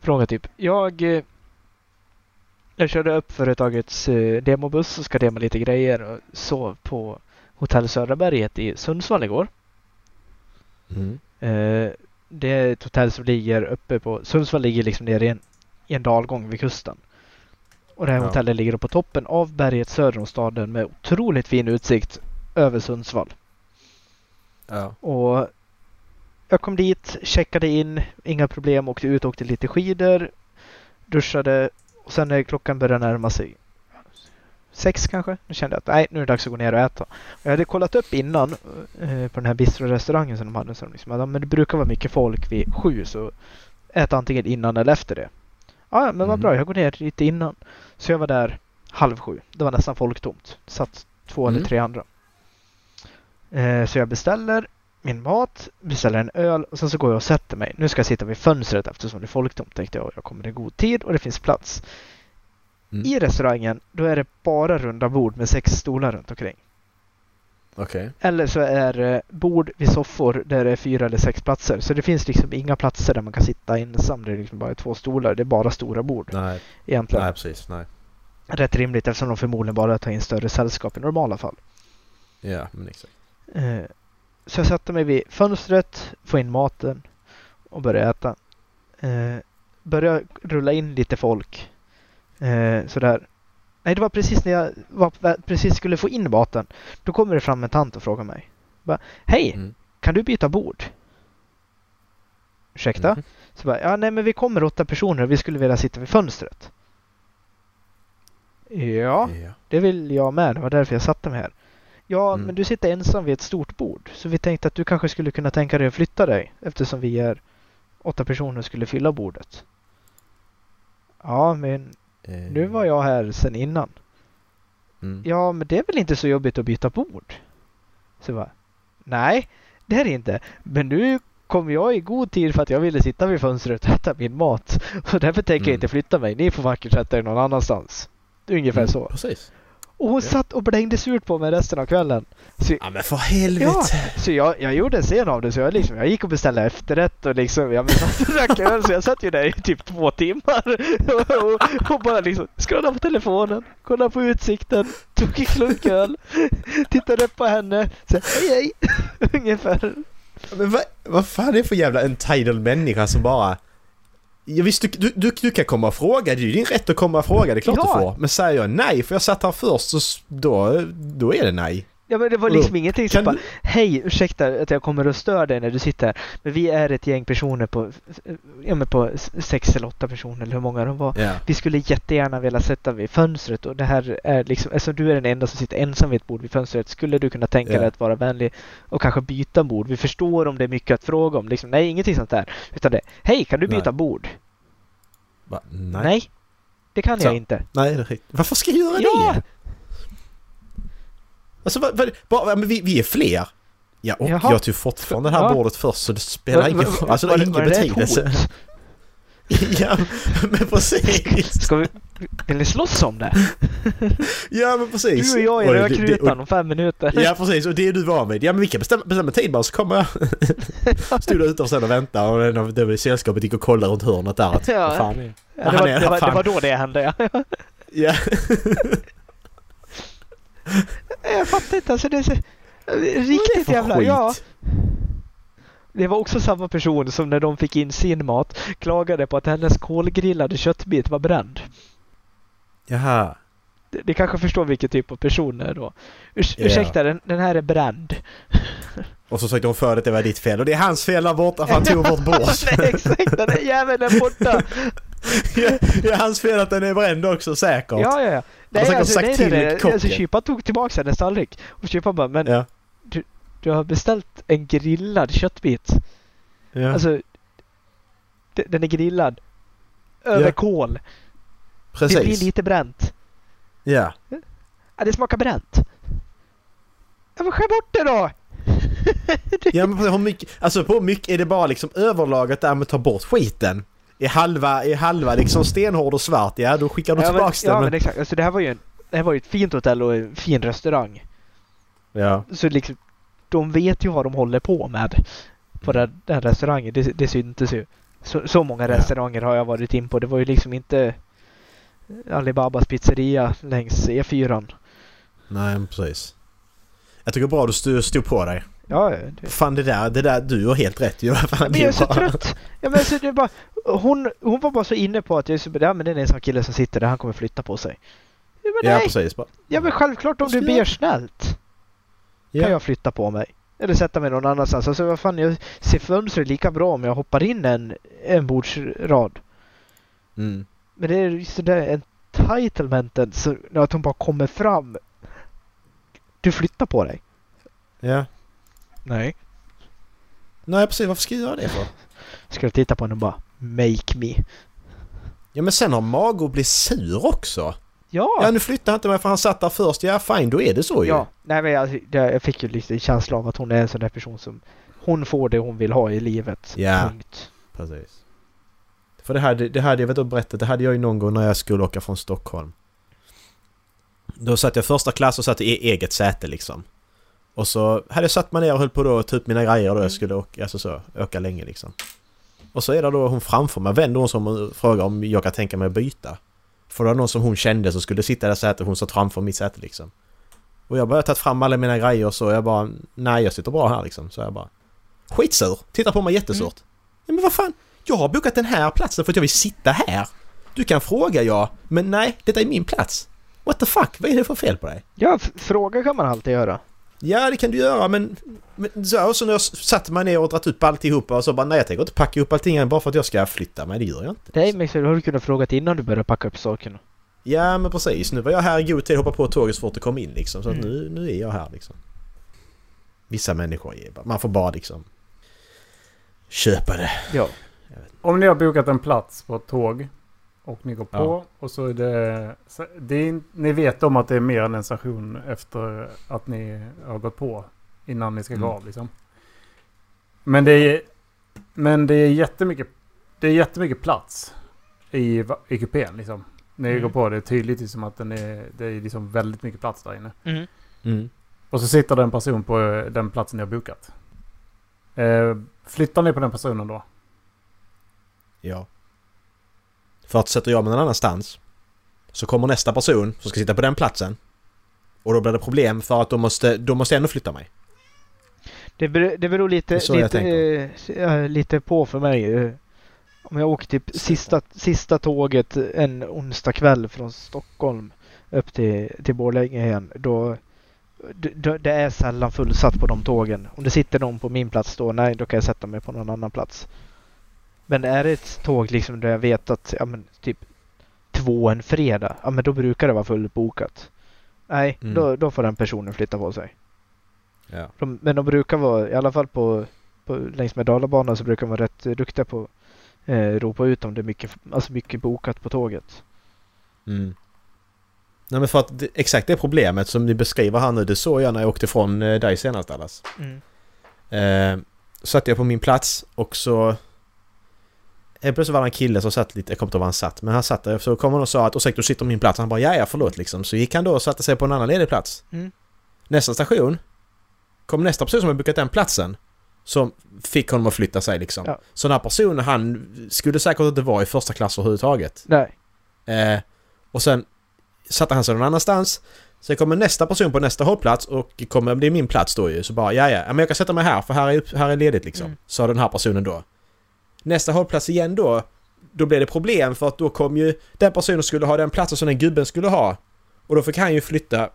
Fråga typ. Jag, eh, jag körde upp företagets eh, demobuss och ska dema lite grejer och sov på Hotell Söderberget i Sundsvall igår. Mm. Eh, det är ett hotell som ligger uppe på Sundsvall ligger liksom nere i en, i en dalgång vid kusten. Och det här Ja. hotellet ligger på toppen av berget söder om staden med otroligt fin utsikt över Sundsvall. Ja. Och jag kom dit, checkade in, inga problem, åkte ut, åkte lite skidor, duschade och sen när klockan började närma sig sex kanske, då kände jag att nej, nu är det dags att gå ner och äta. Och jag hade kollat upp innan eh, på den här bistrorestaurangen som de hade, så de liksom, ja, men det brukar vara mycket folk vid sju, så ät antingen innan eller efter det. Ja, men vad Mhm. bra, jag går ner lite innan. Så jag var där halv sju. Det var nästan folktomt. Det satt två Mm. eller tre andra. Eh, så jag beställer min mat, beställer en öl och sen så går jag och sätter mig. Nu ska jag sitta vid fönstret eftersom det är folktomt tänkte jag. Jag kommer i god tid och det finns plats. Mm. I restaurangen då är det bara runda bord med sex stolar runt omkring. Okej. Eller så är det bord vid soffor där det är fyra eller sex platser. Så det finns liksom inga platser där man kan sitta ensam. Det är liksom bara två stolar. Det är bara stora bord Nej, egentligen. nej precis. Nej. Rätt rimligt eftersom de förmodligen bara tar in större sällskap i normala fall. Ja, men exakt. Eh, Så jag satte mig vid fönstret, få in maten och började äta. Eh, Började rulla in lite folk. Eh, Sådär. Nej, det var precis när jag var, precis skulle få in maten. Då kommer det fram en tant och frågar mig. Bara, Hej, Mm. kan du byta bord? Ursäkta? Mhm. Så bara, ja nej men vi kommer åtta personer och vi skulle vilja sitta vid fönstret. Ja, Ja. det vill jag med. Det var därför jag satte mig här. Ja, Mm. men du sitter ensam vid ett stort bord. Så vi tänkte att du kanske skulle kunna tänka dig att flytta dig eftersom vi är åtta personer och skulle fylla bordet. Ja, men Eh, nu var jag här sen innan. Mm. ja men det är väl inte så jobbigt att byta bord? Så jag bara, nej det är det inte. Men nu kom jag i god tid för att jag ville sitta vid fönstret och äta min mat. Och därför tänker jag Mm. inte flytta mig. Ni får vackert sätta er någon annanstans. Ungefär Mm, så. Precis. Och hon Ja. satt och blängde surt på mig resten av kvällen. Så, Ja men för helvete! så jag, jag gjorde en scen av det så jag, liksom, jag gick och beställde efterrätt och liksom, jag drack öl så jag satt ju där i typ två timmar och, *laughs* och, och bara liksom scrollade på telefonen, kollade på utsikten, tog en klunk öl, tittade på henne, så hej hej, *laughs* ungefär. Men vad, vad fan är det för jävla entitled människa som bara... Ja, visst, du, du, du, du kan komma och fråga, det är ju din rätt att komma och fråga, det är klart Ja. du får. Men säger jag nej för jag satt här först så då, då är det nej. Ja men det var Vadå? liksom ingenting som bara, hej ursäkta att jag kommer och stör dig när du sitter här. Men vi är ett gäng personer på, ja men på sex eller åtta personer eller hur många de var. Ja. Vi skulle jättegärna vilja sätta vid fönstret och det här är liksom, eftersom du är den enda som sitter ensam vid ett bord vid fönstret, skulle du kunna tänka Ja. dig att vara vänlig och kanske byta bord? Vi förstår om det är mycket att fråga om. Liksom, nej, ingenting sånt där. Utan det, hej, kan du byta Nej. bord? Va, nej. det kan Så. jag inte. Nej, det är. Varför ska jag göra Ja! det? Alltså, vad, vad, bara, men vi, vi är fler. Ja, och Jaha. jag tog fortfarande det här Ja. bordet först så det spelar ingen roll. Alltså det har ingen betydelse. *laughs* ja, men precis. Ska vi, vill ni slåss om det? *laughs* Ja, men precis. Du och jag i rödkrutan om fem minuter. Ja precis, och det är du van vid. Ja men vi kan bestämma, bestämma tid bara så kommer jag. *laughs* Stod där utanför sen och väntade och en av det i sällskapet gick och kollade runt hörnet där att Ja. fan Ja, det, var, det, var, det var då det hände ja. Ja. Jag fattar inte alltså det är så det riktigt för jävla... skit? Ja. Det var också samma person som när de fick in sin mat klagade på att hennes kolgrillade köttbit var bränd. Jaha. Det, det kanske förstår vilken typ av person det är då. Urs, Ja. Ursäkta, den, den här är bränd. Och så sökte hon för att det var ditt fel och det är hans fel där borta för han tog bord. *laughs* Nej exakt, den där jäveln är borta. *laughs* Det är hans fel att den är bränd också säkert. Ja, ja, ja. Nej, säkert alltså, sagt nej, till nej, nej. kocken. Alltså, kyparen tog tillbaka hennes tallrik. Och kyparen bara, men Ja. du har beställt en grillad köttbit. ja. Alltså, den är grillad. Över Ja. kol. Det blir Precis. lite bränt. Ja. Ja, det smakar bränt. Ja, men skär bort det då! *laughs* Ja men hur mycket, alltså på mycket är det bara liksom överlaget där med att ta bort skiten? Är halva, är halva liksom stenhård och svart, ja då skickar du ja, men, tillbaks ja, den. men Men, exakt. Alltså, det här var ju en, det här var ju ett fint hotell och en fin restaurang. ja. Så liksom, de vet ju vad de håller på med på den, den restaurangen. Det, det syntes ju. Så, så många Ja. restauranger har jag varit in på. Det var ju liksom inte Alibabas pizzeria längs E4. Nej precis. Jag tycker bra du stod på dig. Ja, det, Fan det där, det där, du har helt rätt ju. *laughs* Fan, men jag är så bara- trött. Ja, men alltså, det bara, hon, hon var bara så inne på att jag är så, ja, men det är en sån kille som sitter där, han kommer flytta på sig. Ja, men Ja nej. precis. Bara. Ja men självklart om du ber snällt Ja. kan jag flytta på mig. Eller sätta mig någon annanstans. Alltså vad fan, jag ser fönstret lika bra om jag hoppar in en, en bordsrad. Mm. Men det är just det där entitlementen, så att hon bara kommer fram. Du flyttar på dig. Ja. Nej. Nej precis, varför ska jag göra det för? Ska du titta på henne och bara Make me. Ja men sen har Mago blivit sur också. Ja! Ja nu flyttar han inte mig för han satt där först. Ja fine, då är det så ju. ja. Nej men jag, jag fick ju lite känsla av att hon är en sån där person som hon får det hon vill ha i livet. Ja. Punkt. Precis. För det hade, det hade jag vet att berätta, det hade jag ju någon gång när jag skulle åka från Stockholm. Då satt jag första klass och satt i e- eget säte liksom. Och så hade jag satt mig ner och höll på då ta ut mina grejer då jag skulle åka, alltså så, åka länge liksom. Och så är det då hon framför mig, vänder hon sig om och frågar om jag kan tänka mig att byta. För det var någon som hon kände som skulle sitta det sätet, hon satt framför mitt säte liksom. Och jag bara tagit fram alla mina grejer och så, jag bara nej jag sitter bra här liksom. Så jag bara skitsur, tittar på mig jättesurt. Ja, men vad fan, jag har bokat den här platsen för att jag vill sitta här. Du kan fråga ja, men nej, detta är min plats. What the fuck, vad är det för fel på dig? Ja, fråga kan man alltid göra. Ja, det kan du göra, men... men så, och så när jag satt mig ner och dratt upp alltihopa och så bara nej, jag tänker inte packa upp allting än bara för att jag ska flytta mig. Det gör jag inte. Nej men så har du kunnat fråga innan du började packa upp sakerna. Ja, men precis. Nu var jag här i god tid och hoppade på tåget så fort det kom in liksom. Så att Mm. nu, nu är jag här liksom. Vissa människor är bara... Man får bara liksom... Köpa det. Ja. Om ni har bokat en plats på ett tåg Och ni går på Ja. och så är det, så det är, Ni vet om att det är mer än en station efter att ni har gått på. Innan ni ska gå Mm. av liksom. Men det är, men det är jättemycket, det är jättemycket plats i, i kupén liksom. När ni Mm. går på det är tydligt liksom att den är, det är liksom väldigt mycket plats där inne. Mm. Mm. Och så sitter det en person på eh, den platsen ni har bokat. Eh, flyttar ni på den personen då? Ja. För att sätter jag mig någon annanstans så kommer nästa person som ska sitta på den platsen och då blir det problem för att de måste, de måste ändå flytta mig. Det, beror, det beror Det lite, jag lite, eh, lite på för mig. eh. Om jag åker typ sista, sista tåget en onsdag kväll från Stockholm upp till, till Borlänge igen. Då, då, det är sällan fullsatt på de tågen. Om det sitter någon på min plats då, nej då kan jag sätta mig på någon annan plats. Men är det ett tåg liksom där jag vet att ja, men, typ två en fredag, ja men då brukar det vara fullbokat. Nej, Mm. då, då får den personen flytta på sig. Ja. De, men de brukar vara, i alla fall på, på längs med Dalabanan så brukar de vara rätt duktiga på att eh, ropa ut om det är mycket, alltså mycket bokat på tåget. Mm. Nej men för att det, exakt det problemet som ni beskriver här nu det såg jag när jag åkte från eh, dig senast Dallas. Eh, satt jag på min plats och så... Helt plötsligt var det en kille som satt lite, jag kommer inte ihåg var han satt, men han satt där så kom han och sa att ursäkta du sitter på min plats. Han bara ja ja förlåt liksom. Så gick han då och satte sig på en annan ledig plats. Mm. Nästa station kom nästa person som har bokat den platsen. Som fick honom att flytta sig liksom. Ja. Så den här personen han skulle säkert inte vara i första klass överhuvudtaget. Nej. Eh, och sen satte han sig någon annanstans. Sen kommer nästa person på nästa hållplats och kommer, det är min plats då ju. Så bara ja ja, men jag kan sätta mig här för här är, här är ledigt liksom. Mm. Sa den här personen då. Nästa hållplats igen då. Då blev det problem för att då kom ju den personen skulle ha den platsen som den gubben skulle ha. Och då fick han ju flytta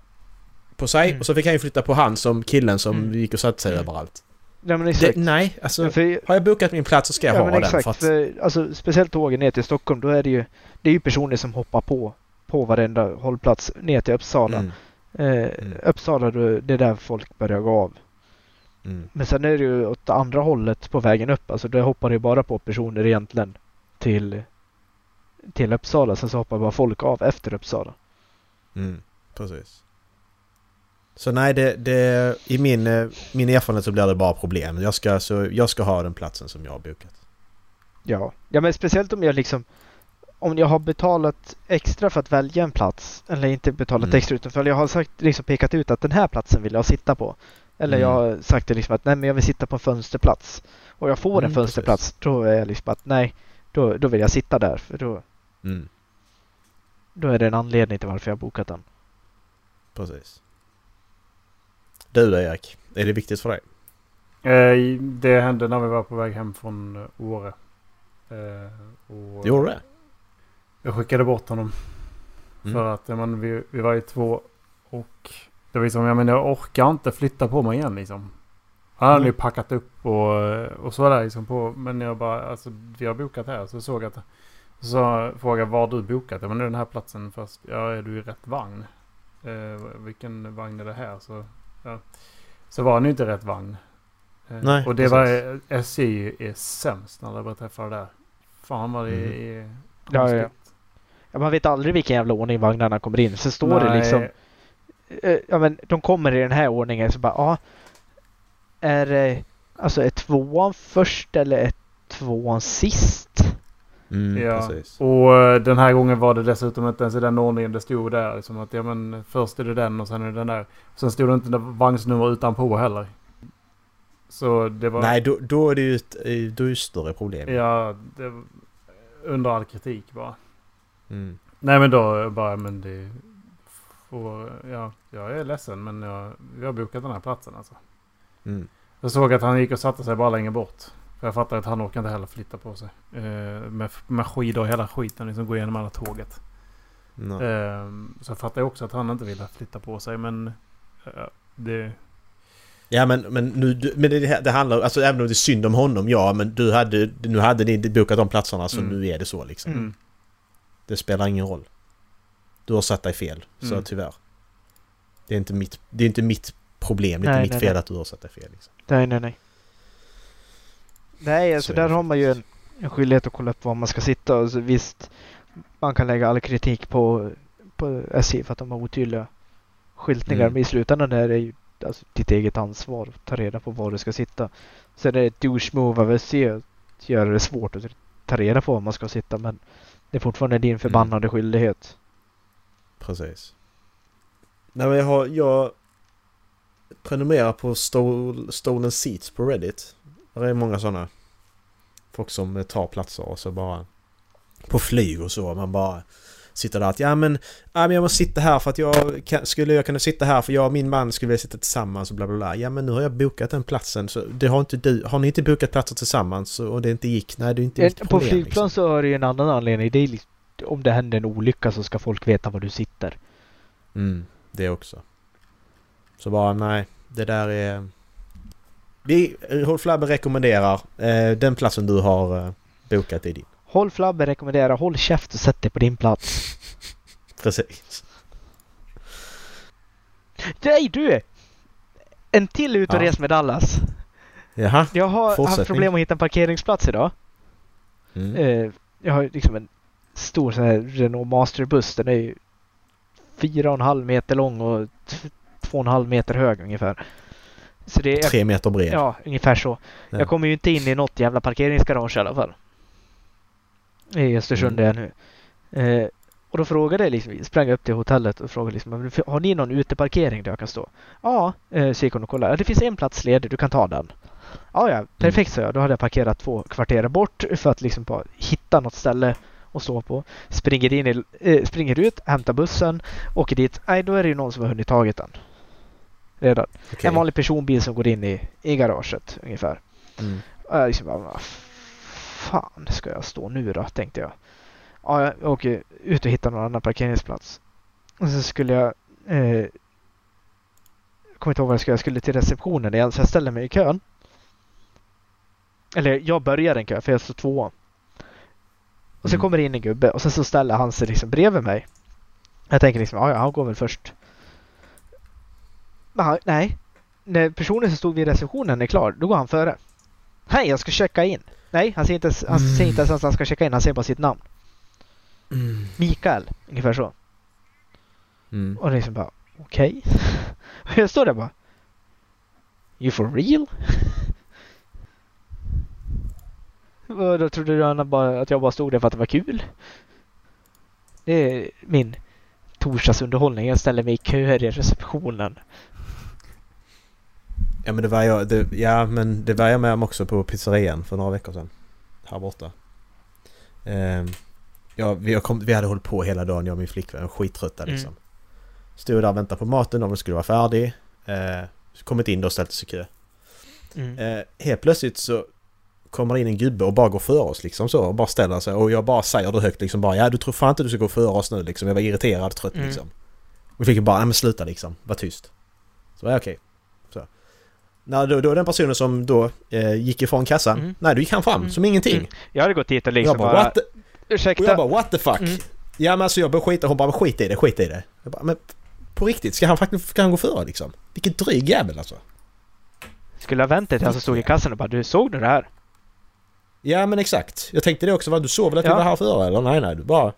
på sig Mm. och så fick han ju flytta på han som killen som Mm. gick och satte sig Mm. överallt. Ja men Det, exakt. nej, alltså Ja, för, har jag bokat min plats så ska jag ja, ha men den. exakt. För att, För, alltså, speciellt tågen ner till Stockholm, då är det ju, det är ju personer som hoppar på, på varenda hållplats ner till Uppsala. mm, Eh, Mm. Uppsala, då, det är där folk börjar gå av. mm, Men sen är det ju åt andra hållet på vägen upp. Alltså det hoppar ju bara på personer egentligen till, till Uppsala. Sen så hoppar bara folk av efter Uppsala. mm, precis. Så nej, det, det, i min, eh, min erfarenhet så blir det bara problem. Jag ska, så, jag ska ha den platsen som jag har bokat. Ja. ja, men speciellt om jag liksom om jag har betalat extra för att välja en plats eller inte betalat Mm. extra utan för jag har sagt, liksom pekat ut att den här platsen vill jag sitta på. Eller Mm. jag har sagt det liksom att nej men jag vill sitta på en fönsterplats. Och jag får en Mm, fönsterplats då är jag liksom att nej då, då vill jag sitta där för då, Mm, då är det en anledning till varför jag har bokat den. precis. Du då Erik, är det viktigt för dig? Eh, det hände när vi var på väg hem från eh, Åre. Eh, Gjorde det? Jag skickade bort honom. Mm. För att men, vi, vi var ju två och det var liksom, jag menar jag orkar inte flytta på mig igen liksom. Han hade Mm. ju packat upp och, och så där liksom på. Men jag bara, alltså vi har bokat här. Så såg jag att, så frågade var du bokat? Ja men det är den här platsen först. Ja är du i rätt vagn? Eh, vilken vagn är det här? Så, ja. så var han ju inte i rätt vagn. Eh, Nej, och det var, precis. SJ är sämst när jag träffade där. Fan vad det Mm. är Ja, ja. konstigt. Ja, man vet aldrig vilken jävla ordning vagnarna kommer in. Så står det liksom Nej. Eh, ja men de kommer i den här ordningen så bara ja. Är det alltså är tvåan först eller är tvåan sist? Mm, Ja. precis. Och eh, den här gången var det dessutom inte ens i den ordningen det stod där. Liksom att ja men först är det den och sen är det den där. Sen stod det inte vagnsnummer utanpå heller. Så det var... Nej, då, då är det ju ett, eh, då är det större problem. Ja, det var under all kritik bara. Mm. Nej men då bara, men det får... Ja, jag är ledsen men jag, vi har bokat den här platsen alltså. Mm. Jag såg att han gick och satte sig bara längre bort. För jag fattar att han orkar inte heller flytta på sig. Eh, med, med skidor och hela skiten liksom gå igenom alla tåget. Nej. Ehm, så jag fattar också att han inte ville flytta på sig men eh, det... Ja men, men, nu, men det, det- handlar alltså även om det är synd om honom, ja men du hade, nu hade ni bokat de platserna så Mm. nu är det så liksom. Mm. Det spelar ingen roll. Du har satt dig fel, så Mm. tyvärr. Det är inte mitt, det är inte mitt problem, det är Nej, inte mitt nej, fel nej. att du har satt dig fel. Liksom. Nej nej nej. Nej alltså Så är där har man ju en, en skyldighet att kolla upp var man ska sitta. Och så visst, man kan lägga all kritik på, på SJ för att de har otydliga skyltningar. Mm. Men i slutändan är det ju alltså, ditt eget ansvar att ta reda på var du ska sitta. Sen är det ett douche move av SJ att göra det svårt att ta reda på var man ska sitta. Men det är fortfarande din förbannade skyldighet. Precis. Nej men jag har... Jag prenumererar på stol, Stolen Seats på Reddit. Det är många sådana. Folk som tar platser och så bara... På flyg och så. Man bara sitter där att ja men, ja, men jag måste sitta här för att jag kan, skulle jag kunna sitta här för jag och min man skulle vilja sitta tillsammans och bla bla bla. Ja men nu har jag bokat den platsen så det har inte du. Har ni inte bokat platser tillsammans och det inte gick? Nej det är inte mitt Eh, På problem, flygplan liksom. så har det ju en annan anledning. Det är liksom, om det händer en olycka så ska folk veta var du sitter. Mm, det också. Så bara nej, det där är... Vi, Rolf Labbe rekommenderar eh, den platsen du har eh, bokat i din. Håll Flabbe rekommenderar håll käft och sätt dig på din plats. *laughs* Precis. Nej du! En till ut och Ja. res med Dallas. Jaha. Jag har haft problem att hitta en parkeringsplats idag. Mm. Eh, jag har liksom en stor sån här Renault Masterbuss. Den är ju fyra och en halv meter lång och två och en halv meter hög ungefär. Så det är, Tre meter bred. ja, ungefär så. Ja. Jag kommer ju inte in i något jävla parkeringsgarage i alla fall. I Östersund Mm. är jag nu. Eh, och då frågade jag liksom, sprang upp till hotellet och frågade liksom, "Men har ni någon uteparkering där jag kan stå? Ja, eh, så gick hon och kollade. Det finns en plats ledig, du kan ta den. Ja, ja, perfekt sa jag. Då hade jag parkerat två kvarter bort för att liksom bara hitta något ställe att stå på. Springer, in i, eh, springer ut, hämtar bussen, åker dit. Nej, då är det ju någon som har hunnit tagit den. Redan. Okej. En vanlig personbil som går in i, i garaget ungefär. Mm. Och jag liksom bara, vad fan ska jag stå nu då, tänkte jag. Ja, jag åker ut och hittar någon annan parkeringsplats. Och så skulle jag... Eh, jag kommer inte ihåg vad jag skulle Jag skulle till receptionen igen, så jag ställer mig i kön. Eller jag börjar en kö, för jag står tvåa. Och så Mm. kommer det in en gubbe och sen så ställer han sig liksom bredvid mig. Jag tänker liksom, ja, han går väl först. Men han, nej. När personen som stod vid receptionen är klar, då går han före. Hej, jag ska checka in. Nej, han säger inte, ens- han säger inte ens att han ska checka in, han säger bara sitt namn. Mm. Mikael, ungefär så. Mm. Och liksom bara, okej. *laughs* Och jag står där bara. You for real? *laughs* Och då trodde han bara att jag bara stod där för att det var kul. Det är min torsdagsunderhållning. Jag ställer mig i köer i receptionen. Ja men det var jag, det, ja men det var jag med om också på pizzerian för några veckor sedan. Här borta. Ehm, ja, vi, har kom, vi hade hållit på hela dagen jag och min flickvän, skittrötta Mm. liksom. Stod där och väntade på maten om den skulle vara färdig. Eh, kommit in då och ställt oss i kö. Mm. Eh, helt plötsligt så kommer in en gubbe och bara går före oss liksom så och bara ställer sig och jag bara säger det högt liksom bara ja du tror fan inte du ska gå före oss nu liksom. Jag var irriterad, trött Mm. liksom. Och vi fick bara nej men sluta liksom, var tyst. Så var jag okej. Så. När då, då den personen som då eh, gick ifrån kassan, Mm. nej då gick han fram Mm. som ingenting. Mm. Jag hade gått dit och Och liksom jag bara, bara, what the, och ursäkta. jag bara what the fuck? Mm. Ja men alltså jag började skita, hon bara skit i det, skit i det. Jag bara men på riktigt, ska han faktiskt ska han gå före liksom? Vilken dryg jävel alltså. Skulle ha vänt dig till han stod i kassan och bara, du såg du det här? Ja men exakt. Jag tänkte det också, vad du såg väl att Ja. vi var här före eller? Nej nej, du bara...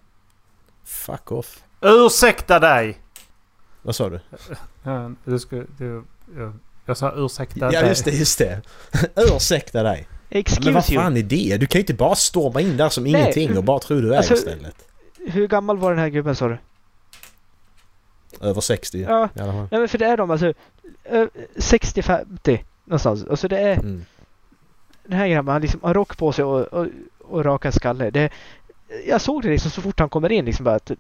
Fuck off. Ursäkta dig! Vad sa du? Ja, du ska, du, jag, jag sa ursäkta Ja dig. just det, just det. *laughs* Ursäkta dig. Men Excuse vad you. fan är det? Du kan ju inte bara storma in där som Nej. ingenting och bara tro du är Alltså- istället. Hur gammal var den här gubben sa du? Över 60 Ja. i alla fall. Nej men för det är de alltså eh, 60-50 någonstans. Alltså det är Mm. Den här grabben, han liksom har rock på sig och, och, och raka skalle. Det, jag såg det liksom så fort han kommer in liksom bara att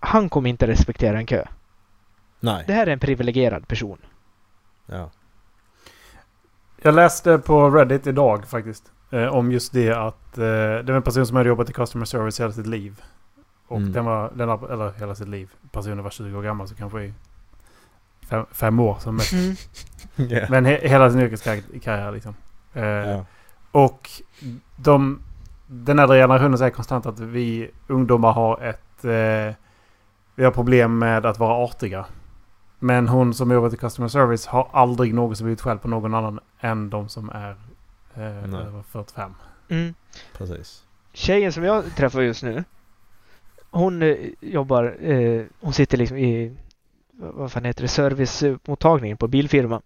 han kommer inte respektera en kö. Nej. Det här är en privilegierad person. Ja. Jag läste på Reddit idag faktiskt. Eh, om just det att eh, det var en person som hade jobbat i customer service hela sitt liv. Och Mm. den var, den eller hela sitt liv. Personen var 20 år gammal så kanske i fem, fem år som mest. *laughs* Ja. Men he, hela sin yrkeskarriär liksom. Eh, ja. Och de, den äldre generationen säger konstant att vi ungdomar har ett... Eh, vi har problem med att vara artiga. Men hon som jobbar i customer service har aldrig någonsin blivit själv på någon annan än de som är eh, över 45. Mm. Precis. Tjejen som jag träffar just nu. hon eh, jobbar, eh, hon sitter liksom i, vad vad fan heter det, servicemottagningen på bilfirma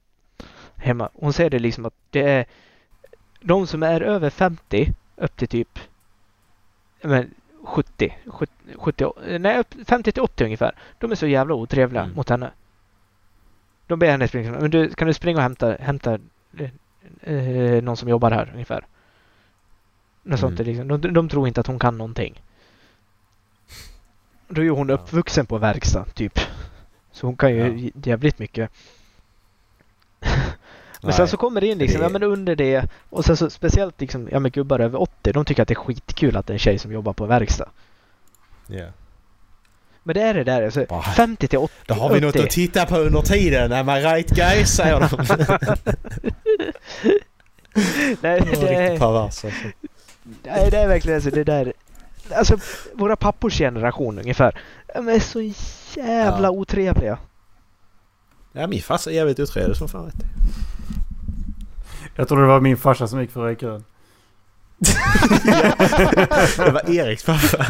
hemma. Hon säger det liksom att det är de som är över 50 upp till typ men 70, 70, 70 nej upp, 50 till 80 ungefär. De är så jävla otrevliga Mm. mot henne. De ber henne springa, men du, kan du springa och hämta, hämta eh, eh, någon som jobbar här ungefär. Något sånt Mm. är liksom. de, de tror inte att hon kan någonting. Då är ju hon uppvuxen på verkstad typ. Så hon kan ju Ja. jävligt mycket. Men Nej. sen så kommer det in liksom, Det- ja men under det och sen så speciellt liksom, ja men gubbar över 80, de tycker att det är skitkul att det är en tjej som jobbar på verkstad. Ja. Men det är det där, alltså Bara- 50 till 80. Då har vi något 80. att titta på under tiden. Am I right guys? Säger de. *laughs* Nej, Riktigt det är, pervers alltså. nej, det är verkligen alltså det där. Alltså våra pappors generation ungefär. De är så jävla Ja. otrevliga. Ja, min farsa är jävligt otrevlig som fan vet. Jag tror det var min farsa som gick före i kön. *laughs* Det var Eriks pappa.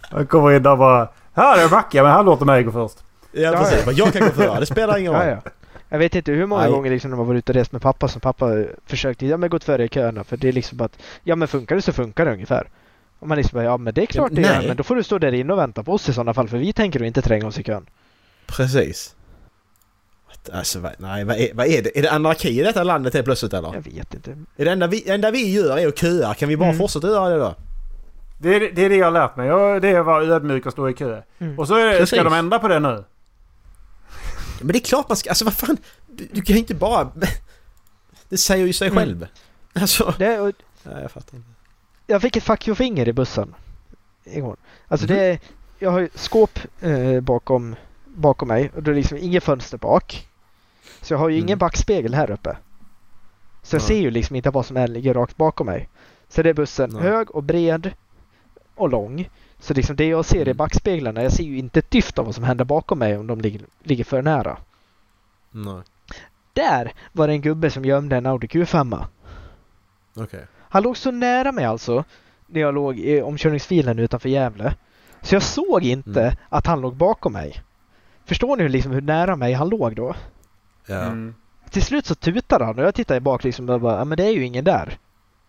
Han kommer in där och bara Här är Macke, men han låter mig gå först. Ja, Ja, precis. ja. Jag kan gå före. Det spelar ingen roll. Ja, ja. Jag vet inte hur många Nej. gånger liksom när man var ute och rest med pappa som pappa försökte, ja men gått före i köerna för det är liksom bara att, ja men funkar det så funkar det ungefär. Och man liksom bara, ja men det är klart det nej. gör, men då får du stå där inne och vänta på oss i sådana fall för vi tänker ju inte tränga oss i kön. Precis. Alltså, vad, nej, vad är, vad är det? Är det anarki i detta landet helt plötsligt eller? Jag vet inte. Är det enda vi, enda vi gör är att köa? Kan vi bara Mm. fortsätta göra det då? Det är det, är det jag har lärt mig. Jag, det är att vara ödmjuk och stå i kö. Mm. Och så är ska de ändra på det nu. Men det är klart man ska... Alltså vad fan? Du, du kan ju inte bara... *laughs* Det säger ju sig Mm. själv. Alltså... Det, och Nej, jag fattar inte. jag fick ett fuck you-finger i bussen. Igår. Alltså Mhm. det är, jag har ju skåp eh, bakom, bakom mig och det är liksom inget fönster bak. Så jag har ju Mm. ingen backspegel här uppe. Så jag Nej. ser ju liksom inte vad som är, ligger rakt bakom mig. Så det är bussen Nej. hög och bred och lång. Så liksom det jag ser i Mm. backspeglarna, jag ser ju inte ett dyft av vad som händer bakom mig om de ligger, ligger för nära. Nej. Där var det en gubbe som gömde en Audi Q5. Okej. Han låg så nära mig alltså, när jag låg i omkörningsfilen utanför Gävle. Så jag såg inte Mm. att han låg bakom mig. Förstår ni liksom hur nära mig han låg då? Mm. Till slut så tutade han och jag tittade bak liksom och bara, ja men det är ju ingen där.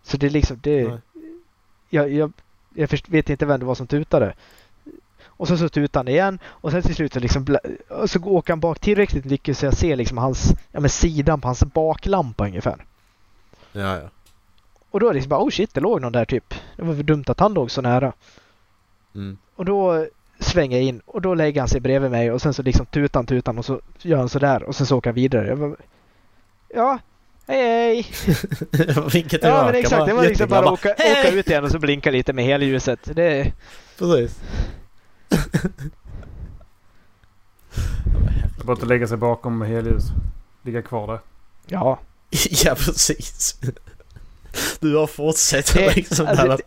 Så det är liksom, det... Nej. Jag, jag, jag först, vet inte vem det var som tutade. Och så, så tutade han igen och sen till slut så liksom, så åker han bak tillräckligt mycket så jag ser liksom hans, ja men sidan på hans baklampa ungefär. Ja, ja. Och då är det liksom bara, oh shit, det låg någon där typ. Det var för dumt att han låg så nära. Mm. Och då svänger jag in och då lägger han sig bredvid mig och sen så liksom tutan tutan och så gör han sådär och sen så åker han vidare. Jag bara, ja, hej hej! *laughs* Vilket Ja men exakt, det var liksom bara att åka, åka ut igen och så blinka lite med helljuset. Det, Precis. *laughs* Det är bara att lägga sig bakom helljus. Ligga kvar där. ja. *laughs* ja, precis. Du har fortsatt Det- liksom alltså, där.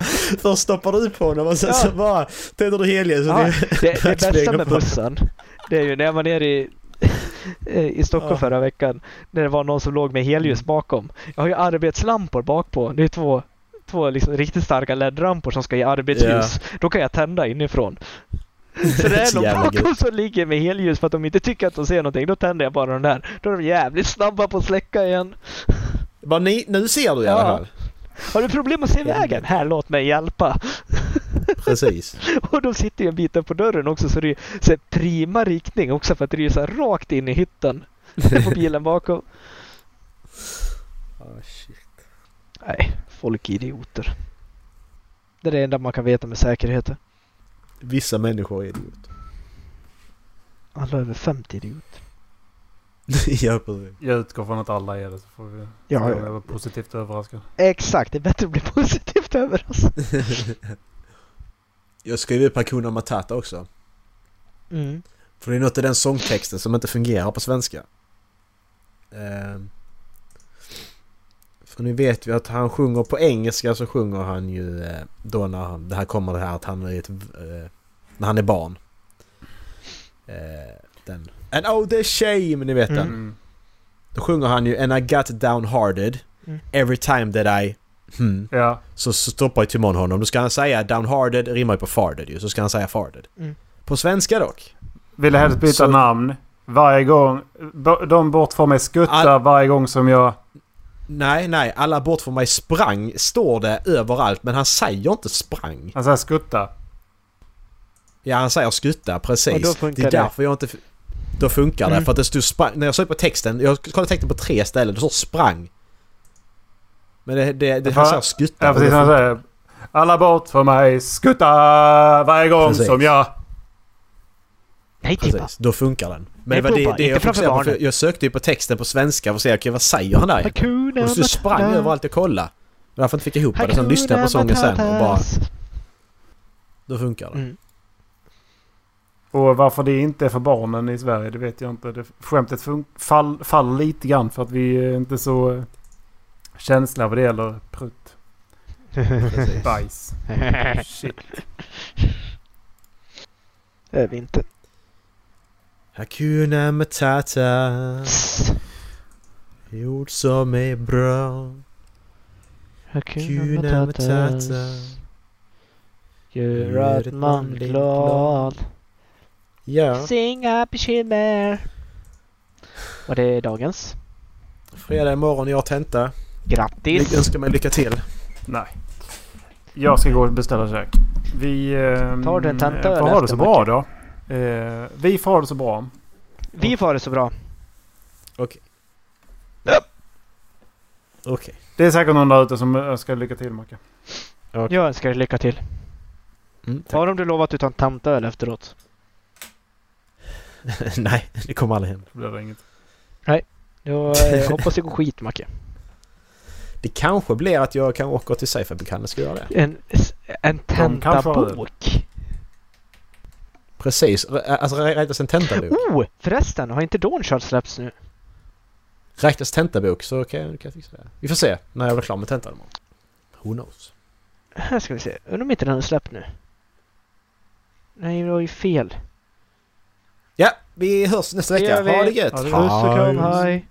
Först stoppar du på honom och sen Ja. så bara tänder du helljus. Ja, och det, det *laughs* bästa med bussen, det är ju när jag var nere i, *laughs* i Stockholm Ja. förra veckan, när det var någon som låg med helljus bakom. Jag har ju arbetslampor bakpå. Det är två, två liksom riktigt starka LED-lampor som ska ge arbetsljus. Då kan jag tända inifrån. *laughs* Så det är någon bakom som ligger med helljus för att de inte tycker att de ser någonting. Då tänder jag bara den där. Då är de jävligt snabba på att släcka igen. Bara, ni, nu ser du i alla fall. Har du problem att se vägen? Här, låt mig hjälpa. Precis. *laughs* Och de sitter ju en bit på dörren också så det är så här prima riktning också för att det är så här rakt in i hytten. på bilen bakom. Oh, *laughs* shit. Nej, folk är idioter. Det är det enda man kan veta med säkerhet. Vissa människor är idioter. Alla över 50 idioter. *laughs* ja, precis. Jag utgår från att alla är det så får vi Ja, ja. jag var positivt överraskad. Exakt, det är bättre att bli *laughs* positivt överraskad. Jag skrev upp Hakuna Matata också. Mm. För det är något i den sångtexten som inte fungerar på svenska. Ehm. För nu vet vi att han sjunger på engelska så sjunger han ju eh, då när han, det här kommer det här att han är ett, eh, när han är barn. Eh, den. And oh the shame, ni vet den. Mm. Då sjunger han ju And I got downhearted Mm. every time that I... Hmm. Ja. Så, så stoppar ju Timon honom. Då ska han säga downhearted, rimmar ju på farted ju. Så ska han säga farted. Mm. På svenska dock. Ville helst byta Så- namn. Varje gång. De bort från mig skuttar All- varje gång som jag... Nej, nej. Alla bort från mig sprang står det överallt. Men han säger inte sprang. Han säger skutta. Ja, han säger skutta. Precis. Och då funkar det är det. därför jag inte... Då funkar det. Mm. För att det stod sprang... När jag såg på texten. Jag kollade texten på tre ställen. Det står sprang. Men det... det, det han säger skutta. Ja, precis. det Han säger... Alla bort från mig skutta varje gång Precis. som jag... Nej Tippa! Precis, då funkar den. Men Nej, det var det, det jag fokuserade på. För jag sökte ju på texten på svenska för att se okej, vad säger han där? Hakuna Och så sprang jag överallt och kollade. Därför inte fick jag ihop det. Sen lyssnade jag på sången sen och bara... Då funkar det. Mm. Och varför det inte är för barnen i Sverige, det vet jag inte. Det, skämtet fun- fall, faller lite grann för att vi är inte så eh, känsliga vad det gäller prutt. Precis. *laughs* Bajs. Shit. Det är vi inte. Hakuna Matata. Ord som är bra. Hakuna. Matata. Gör att man blir glad. Ja, Inga bekymmer. Och det är dagens. fredag imorgon jag har tenta. Grattis! Jag önskar mig lycka till. Nej. Jag ska gå och beställa käk. Vi eh, Tar du en tenta får eller ha det så bra då. Eh, vi får ha det så bra. Vi får ha det så bra. Okej. Okej. Det är säkert någon där ute som önskar lycka till Macke. Jag önskar dig lycka till. Mm. Har om du lovat att du tar en tantöl efteråt? *laughs* Nej, det kommer aldrig hända. Det blir det inget. Jag eh, hoppas det går skit Macke. Det kanske blir att jag kan åka till Seiferbekannel ska göra det. En, en har tentabok. Precis. Re- Alltså rä- räknas en tentabok? Oh! Förresten, har inte Dawnchild släppts nu? Räknas tentabok så kan jag, kan jag fixa det. Vi får se när jag blir klar med tentan imorgon. Who knows? Här ska vi se. Undrar om inte den är släppt nu? Nej, det var ju fel. Ja, vi hörs nästa vecka. Ha det gött! Puss och kram, hej!